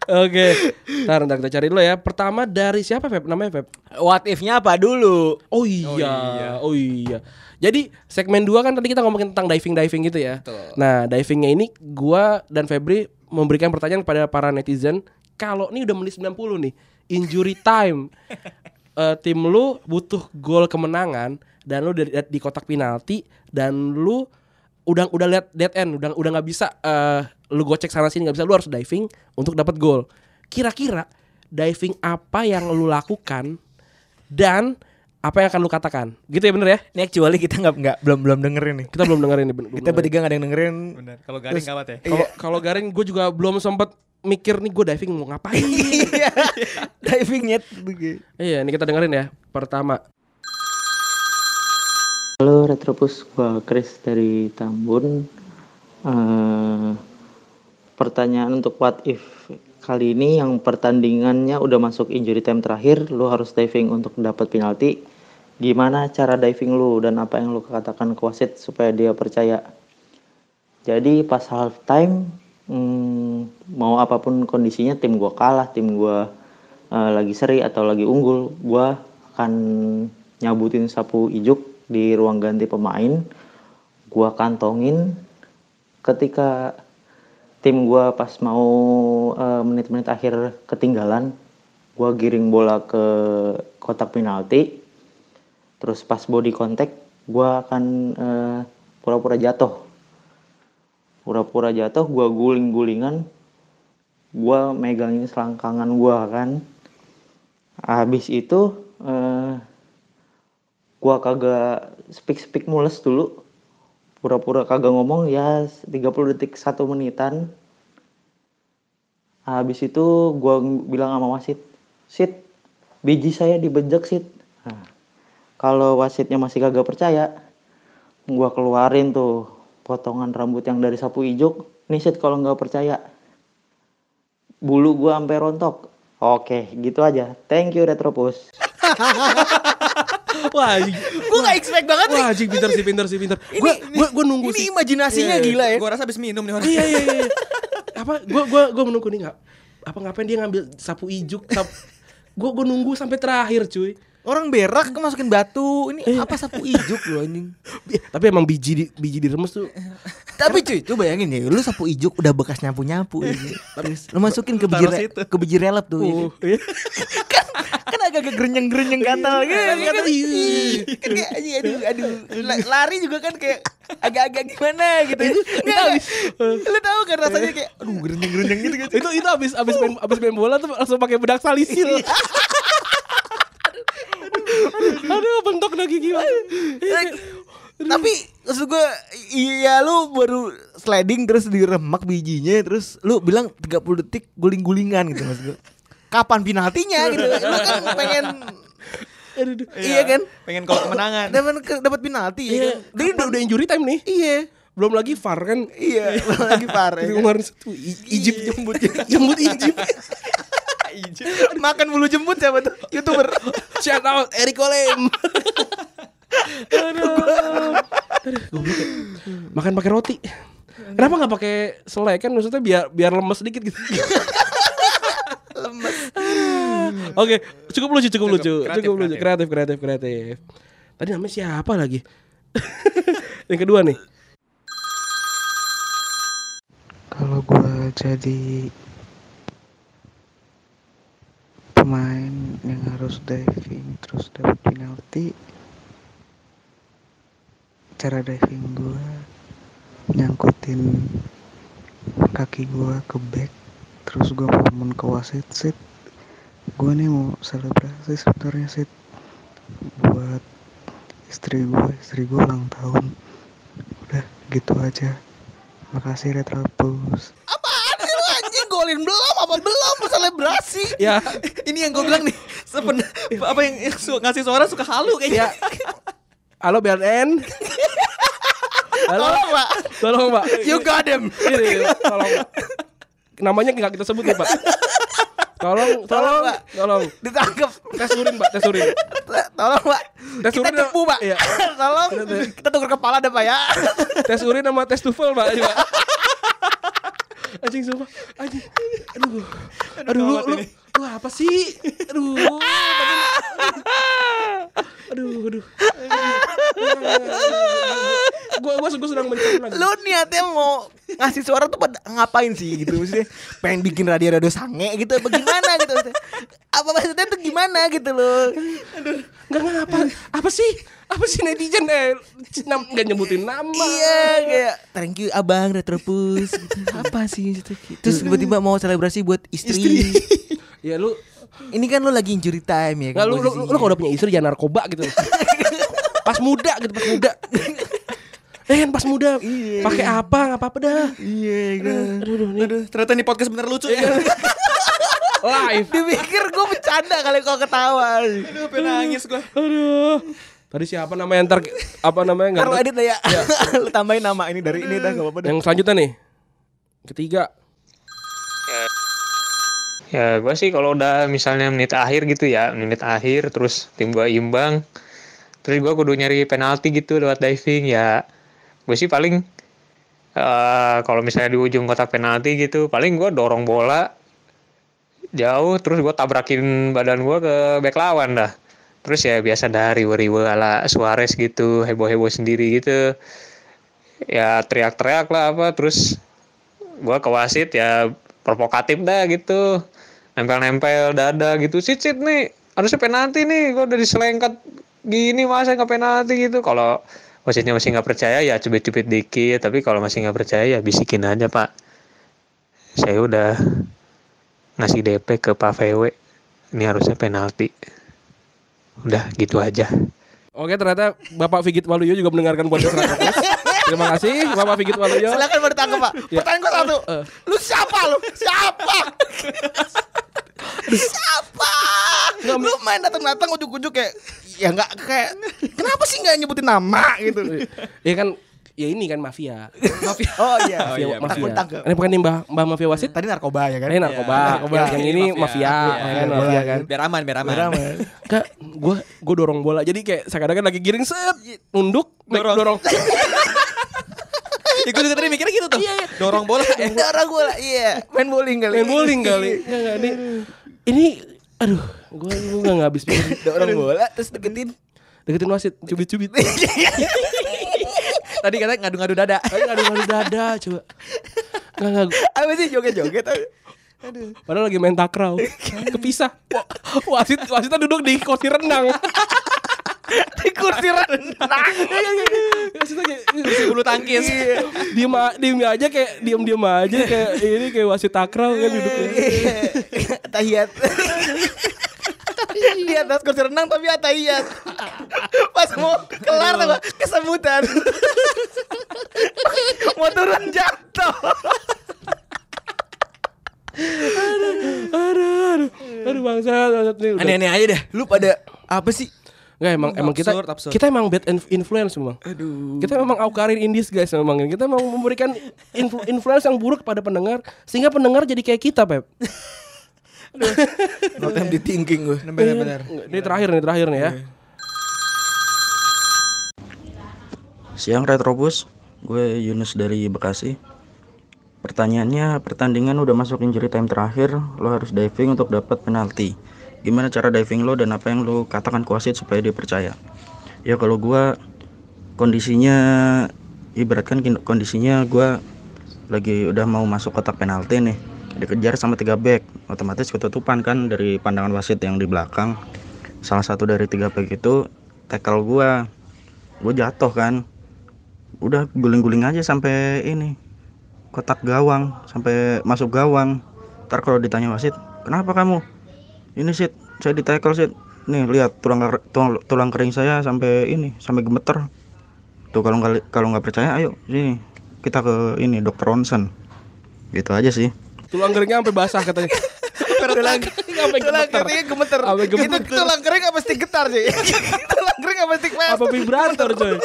Oke. Okay. Ntar, kita cari dulu ya. Pertama dari siapa Feb? Namanya Feb? What if-nya apa dulu? Oh iya. Oh iya. Oh, iya. Jadi segmen dua kan tadi kita ngomongin tentang diving-diving gitu ya. Betul. Nah, divingnya ini gue dan Febri memberikan pertanyaan kepada para netizen kalau ini udah menit 90 nih, injury time. [LAUGHS] eh, tim lu butuh gol kemenangan dan lu di, di kotak penalti dan lu udah udah lihat dead end, udah udah nggak bisa eh, lu gocek sana sini nggak bisa, lu harus diving untuk dapat gol. Kira-kira diving apa yang lu lakukan dan apa yang akan lu katakan? Gitu ya bener ya? Ini actually kita nggak nggak belum belum dengerin nih. Kita belum dengerin nih. belum Kita bertiga nggak ada yang dengerin. Benar. Kalau garing gawat ya. Kalau kalau garing gue juga belum sempet mikir nih gue diving mau ngapain. [LAUGHS] Iya. Divingnya iya, ini kita dengerin ya. Pertama, Halo Retropus, gua Chris dari Tambun. Eh, pertanyaan untuk what if kali ini yang pertandingannya udah masuk injury time terakhir, lu harus diving untuk dapat penalti. Gimana cara diving lu dan apa yang lu katakan ke wasit supaya dia percaya? Jadi pas half time, hmm, mau apa pun kondisinya tim gua kalah, tim gua eh, lagi seri atau lagi unggul, gua akan nyabutin sapu ijuk di ruang ganti pemain. Gua kantongin ketika tim gua pas mau eh, menit-menit akhir ketinggalan, gua giring bola ke kotak penalti. Terus pas body contact, gua akan eh, pura-pura jatuh pura-pura jatuh gua guling-gulingan gua megangin selangkangan gua kan. Habis itu eh, gua kagak speak speak mules dulu. Pura-pura kagak ngomong ya 30 detik satu menitan. Habis itu ng- bilang sama wasit sit biji saya dibejek sit. Nah, kalau wasitnya masih kagak percaya gua keluarin tuh potongan rambut yang dari sapu ijuk nih sit kalau nggak percaya bulu gua sampai rontok oke gitu aja thank you retropus [LAUGHS] wah, Gue gak expect banget nih. wah, anjing pinter sih, pinter sih, pinter. Gue gue gue nunggu Ini sih. imajinasinya Iya, gila ya. Gua rasa habis minum nih orang. Iya iya iya. [LAUGHS] Apa? Gue gue gue menunggu nih nggak? Apa ngapain dia ngambil sapu ijuk? Sap... gue gue nunggu sampai terakhir cuy. Orang berak masukin batu. Ini apa sapu ijuk loh anjing. Tapi emang biji di, biji diremes tuh. Tapi cuy, tuh bayangin ya, lu sapu ijuk udah bekas nyapu-nyapu ini. Terus lu masukin ke biji ke biji relap tuh. ini. Oh, iya. [LAUGHS] kan kan agak-agak gerenyeng-gerenyeng gatal gitu. Kan Kan, iya. kan kayak aduh, aduh aduh La- lari juga kan kayak agak-agak gimana gitu. Nggak, nggak. Lu tahu kan rasanya kayak aduh gerenyeng-gerenyeng gitu gitu. itu itu abis abis main abis main bola tuh langsung pakai bedak salisil. [LAUGHS] Aduh, bentuk lagi gimana? Tapi maksud gue iya lu baru sliding terus diremak bijinya terus lu bilang 30 detik guling-gulingan gitu maksud gue. Kapan penaltinya gitu. Lu kan pengen iya kan? Pengen kalau kemenangan. Dapat dapat penalti ya Iya, kan? dia udah udah injury time nih. Iya. Belum lagi VAR kan. Iya, lagi parah. Itu ya kan? kemarin satu Ijip jembut jembut Makan bulu jembut siapa tuh? YouTuber. Shout out Eric Olem. Ya. Makan pakai roti. Kenapa nggak pakai selai kan maksudnya biar biar lemes sedikit gitu. lemes. Oke, cukup lucu, cukup, lucu. Kreatif, cukup lucu. Kreatif, kreatif, kreatif. Tadi namanya siapa lagi? [LAUGHS] Yang kedua nih. Kalau gue jadi pemain yang harus diving terus dapat penalti, cara diving gue nyangkutin kaki gue ke back, terus gue ngomong ke wasit sit, gue nih mau selebrasi sebenarnya sit. Buat istri gue, istri gue ulang tahun, udah gitu aja. Makasih. Apaan? sih lu anjing golin belum apa belum selebrasi? Ya, [LAUGHS] Ini yang gue bilang nih. Sepen, apa yang ngasih suara suka halu kayaknya. ya. Halo BNN. Halo, Tolong, Pak. Tolong, Pak. You got him. Ini, tolong, Pak. Namanya nggak kita sebut nih, Pak. Tolong, tolong, Pak. tolong. Ditangkap. Tes urin, Pak, tes urin. Tolong, Pak. Tes Kita urin, cepu, Pak. Iya. [LAUGHS] Tolong. Kita tukar kepala dah, Pak ya. Tes urin sama tes tufel, Pak. Pak. Anjing sumpah. Anjing. Aduh. Aduh, lu, lu, lu apa sih? Aduh. Aduh, aduh. Gua gua gua sedang mencari lagi. Lu niatnya mau ngasih suara tuh pada ngapain sih gitu maksudnya pengen bikin radio-radio sange gitu apa gimana gitu maksudnya. apa maksudnya tuh gimana gitu loh Enggak ngapa. Apa sih? Apa sih netizen eh nam, gak nyebutin nama. iya kayak thank you abang Retropus gitu. apa sih gitu. terus tiba-tiba mau selebrasi buat istri, Ya lu ini kan lu lagi injury time ya Nggak, lu, lu, lu, posisinya. lu kalau udah punya istri jangan narkoba gitu [LAUGHS] Pas muda gitu, pas muda Eh kan pas muda pakai apa nggak apa-apa dah. iya kan Aduh, aduh, nih. Aduh, ternyata ini podcast bener lucu ya. [LAUGHS] live. dipikir gue bercanda kali kau ketawa Aduh, pengen nangis gua. Aduh. Tadi siapa namanya ntar apa namanya nggak Ntar lu tahu. edit ya [LAUGHS] lu tambahin nama ini dari ini dah gak apa-apa Yang selanjutnya nih. Ketiga. Ya gue sih kalau udah misalnya menit akhir gitu ya menit akhir terus tim gue imbang terus gue kudu nyari penalti gitu lewat diving ya. Gue sih paling eh kalau misalnya di ujung kotak penalti gitu paling gue dorong bola jauh terus gue tabrakin badan gue ke back lawan dah. Terus ya biasa dari riwe ala Suarez gitu heboh-heboh sendiri gitu. Ya teriak-teriak lah apa terus gue ke wasit ya provokatif dah gitu nempel-nempel dada gitu. Sit sit nih. Harusnya penalti nih. Gue udah diselengkat gini masa nggak penalti gitu. Kalau wasitnya masih nggak percaya ya cubit-cubit dikit. Tapi kalau masih nggak percaya ya bisikin aja pak. Saya udah ngasih DP ke Pak VW ini harusnya penalti. Udah gitu aja. Oke ternyata Bapak Figit Waluyo juga mendengarkan podcast Rakopus. Terima kasih Bapak Figit Waluyo. Silakan mau ditangkap pak. Ya. Pertanyaan gue satu. Lu siapa lu? Siapa? [LAUGHS] siapa? Lu main datang-datang ujuk-ujuk kayak Ya nggak kayak Kenapa sih nggak nyebutin nama gitu Iya kan ya ini kan mafia. Mafia [LAUGHS] Oh iya Mafia, Takut mafia. tangkap Ini bukan nih Mbah Mbah Mafia Wasit. Tadi narkoba ya kan? Ini narkoba. narkoba. Yang ini mafia, kan mafia kan. Biar aman, biar aman. Beram, Kak, [LAUGHS] gua gua dorong bola. Jadi kayak sekarang lagi giring set, nunduk, dorong. dorong. [LAUGHS] Ya, gue juga tadi mikirnya gitu tuh. Dorong bola. Eh, Darah gue lah Iya Main bowling kali Main bowling kali. [LAUGHS] Enggak enggak ini. Ini aduh, gua gua enggak habis pikir. [LAUGHS] Dorong bola Terus deketin Deketin wasit, cubit-cubit. [LAUGHS] tadi katanya ngadu-ngadu dada. Tadi ngadu-ngadu dada, coba. Enggak enggak. Apa sih joget-joget Padahal lagi main takraw. Kepisah. Wasit wasitnya duduk di kursi renang. [LAUGHS] Di kursi renang Wasitnya kayak Kursi bulu tangkis. diem, a- diem aja kayak diem diem aja kayak ini kayak wasit takraw kan duduknya. [LAUGHS] Tahiyat [LAUGHS] Di atas kursi renang tapi atahiyat Pas mau kelar tuh kesemutan Mau turun jatuh Aduh, aduh, aduh bangsa, bangsat nih. udah. Aneh-aneh aja deh Lu pada apa sih? Nggak emang emang kita Absurd, absurd. kita emang bad inf- influence memang. Aduh Kita memang aukarin indis guys memang. Kita mau memberikan influ- influence yang buruk pada pendengar sehingga pendengar jadi kayak kita, Pep. No time di thinking gue Benar-benar. Ini terakhir nih, terakhir nih ya. Siang Retrobus, gue Yunus dari Bekasi. Pertanyaannya, pertandingan udah masuk injury time terakhir, lo harus diving untuk dapat penalti. Gimana cara diving lo dan apa yang lo katakan ke wasit supaya dia percaya? Ya kalau gue kondisinya ibaratkan kondisinya gue lagi udah mau masuk kotak penalti nih dikejar sama tiga back otomatis ketutupan kan dari pandangan wasit yang di belakang. Salah satu dari tiga back itu tackle gua gue jatuh kan. Udah guling-guling aja sampai ini kotak gawang sampai masuk gawang. Ntar kalau ditanya wasit kenapa kamu ini sit saya di tackle sit nih lihat tulang tulang, tulang kering saya sampai ini sampai gemeter tuh kalau nggak kalau nggak percaya ayo sini kita ke ini dokter ronsen gitu aja sih Tulang keringnya sampai basah katanya. Tulang Sampai Tulang gemeter. keringnya gemeter Sampai Itu gemeter. tulang kering apa stick getar sih? [LAUGHS] Tulang kering apa stick fast? Apa vibrator coy?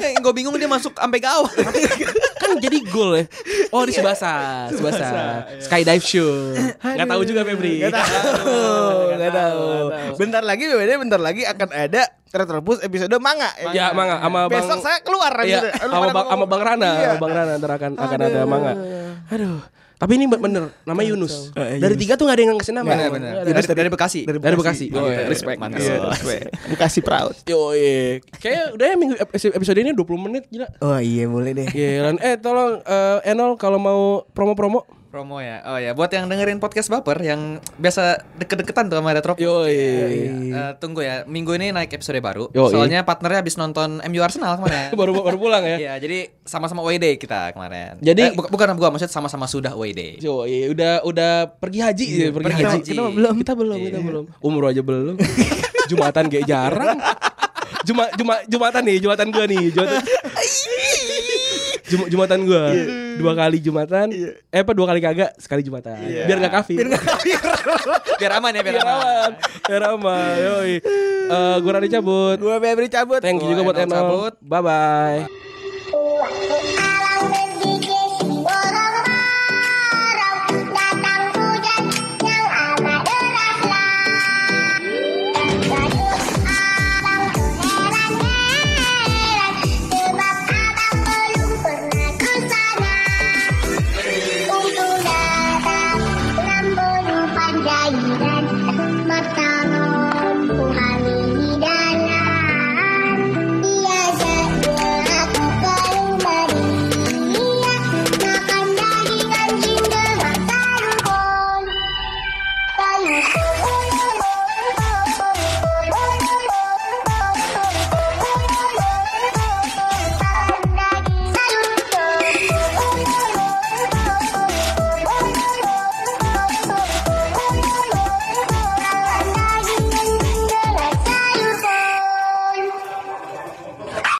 Eh, gue bingung dia masuk sampai gawang. kan jadi gol ya. Oh, di Subasa, Subasa. Skydive show. Enggak tahu juga Febri. Gak tahu, gak [LAUGHS] tahu. Bentar lagi BBD bentar lagi akan ada Retropus episode manga. Ya, manga sama Bang Besok saya keluar Iya. Lu sama bang, sama. Bang Rana, Iya. Bang Rana ntar akan akan ada manga. Aduh, Tapi ini bener, nama Yunus. Eh, Dari Yunus. tiga tuh gak ada yang ngasih nama. Bener, bener. Nggak ada. Dari, dari Bekasi. Dari Bekasi. Iya, Oh, Mantap. iya, respect. Mantap. Iya, respect. Bekasi proud. Yo, iya. Kayak udah ya minggu episode ini 20 menit gila. Oh iya boleh deh. Gila. Eh tolong eh, Enol kalau mau promo-promo. Promo ya. Oh ya, buat yang dengerin podcast Baper yang biasa deket-deketan tuh sama Retro. Yo, Eh, tunggu ya, minggu ini naik episode baru. Yoi. Soalnya partnernya habis nonton MU Arsenal kemarin. [LAUGHS] baru baru pulang ya. Iya, jadi sama-sama away day kita kemarin. Jadi- Eh, buka- bukan gua maksud sama-sama sudah away day. Yo, iya, udah udah pergi haji ya, pergi, pergi haji. haji. Kita belum, kita belum, kita belum. Umur aja belum. Jumatan kayak jarang. Juma, juma, jumatan nih, jumatan gua nih, jumatan. [LAUGHS] Jum, jumatan gua dua kali jumatan, eh apa dua kali kagak, sekali jumatan. Biar gak kafir. Biar [LAUGHS] Biar aman ya, biar, biar aman. aman, biar aman. Yoi. Eh, gua Rani cabut. Gua Febri cabut. Thank you juga buat Enol. Bye bye.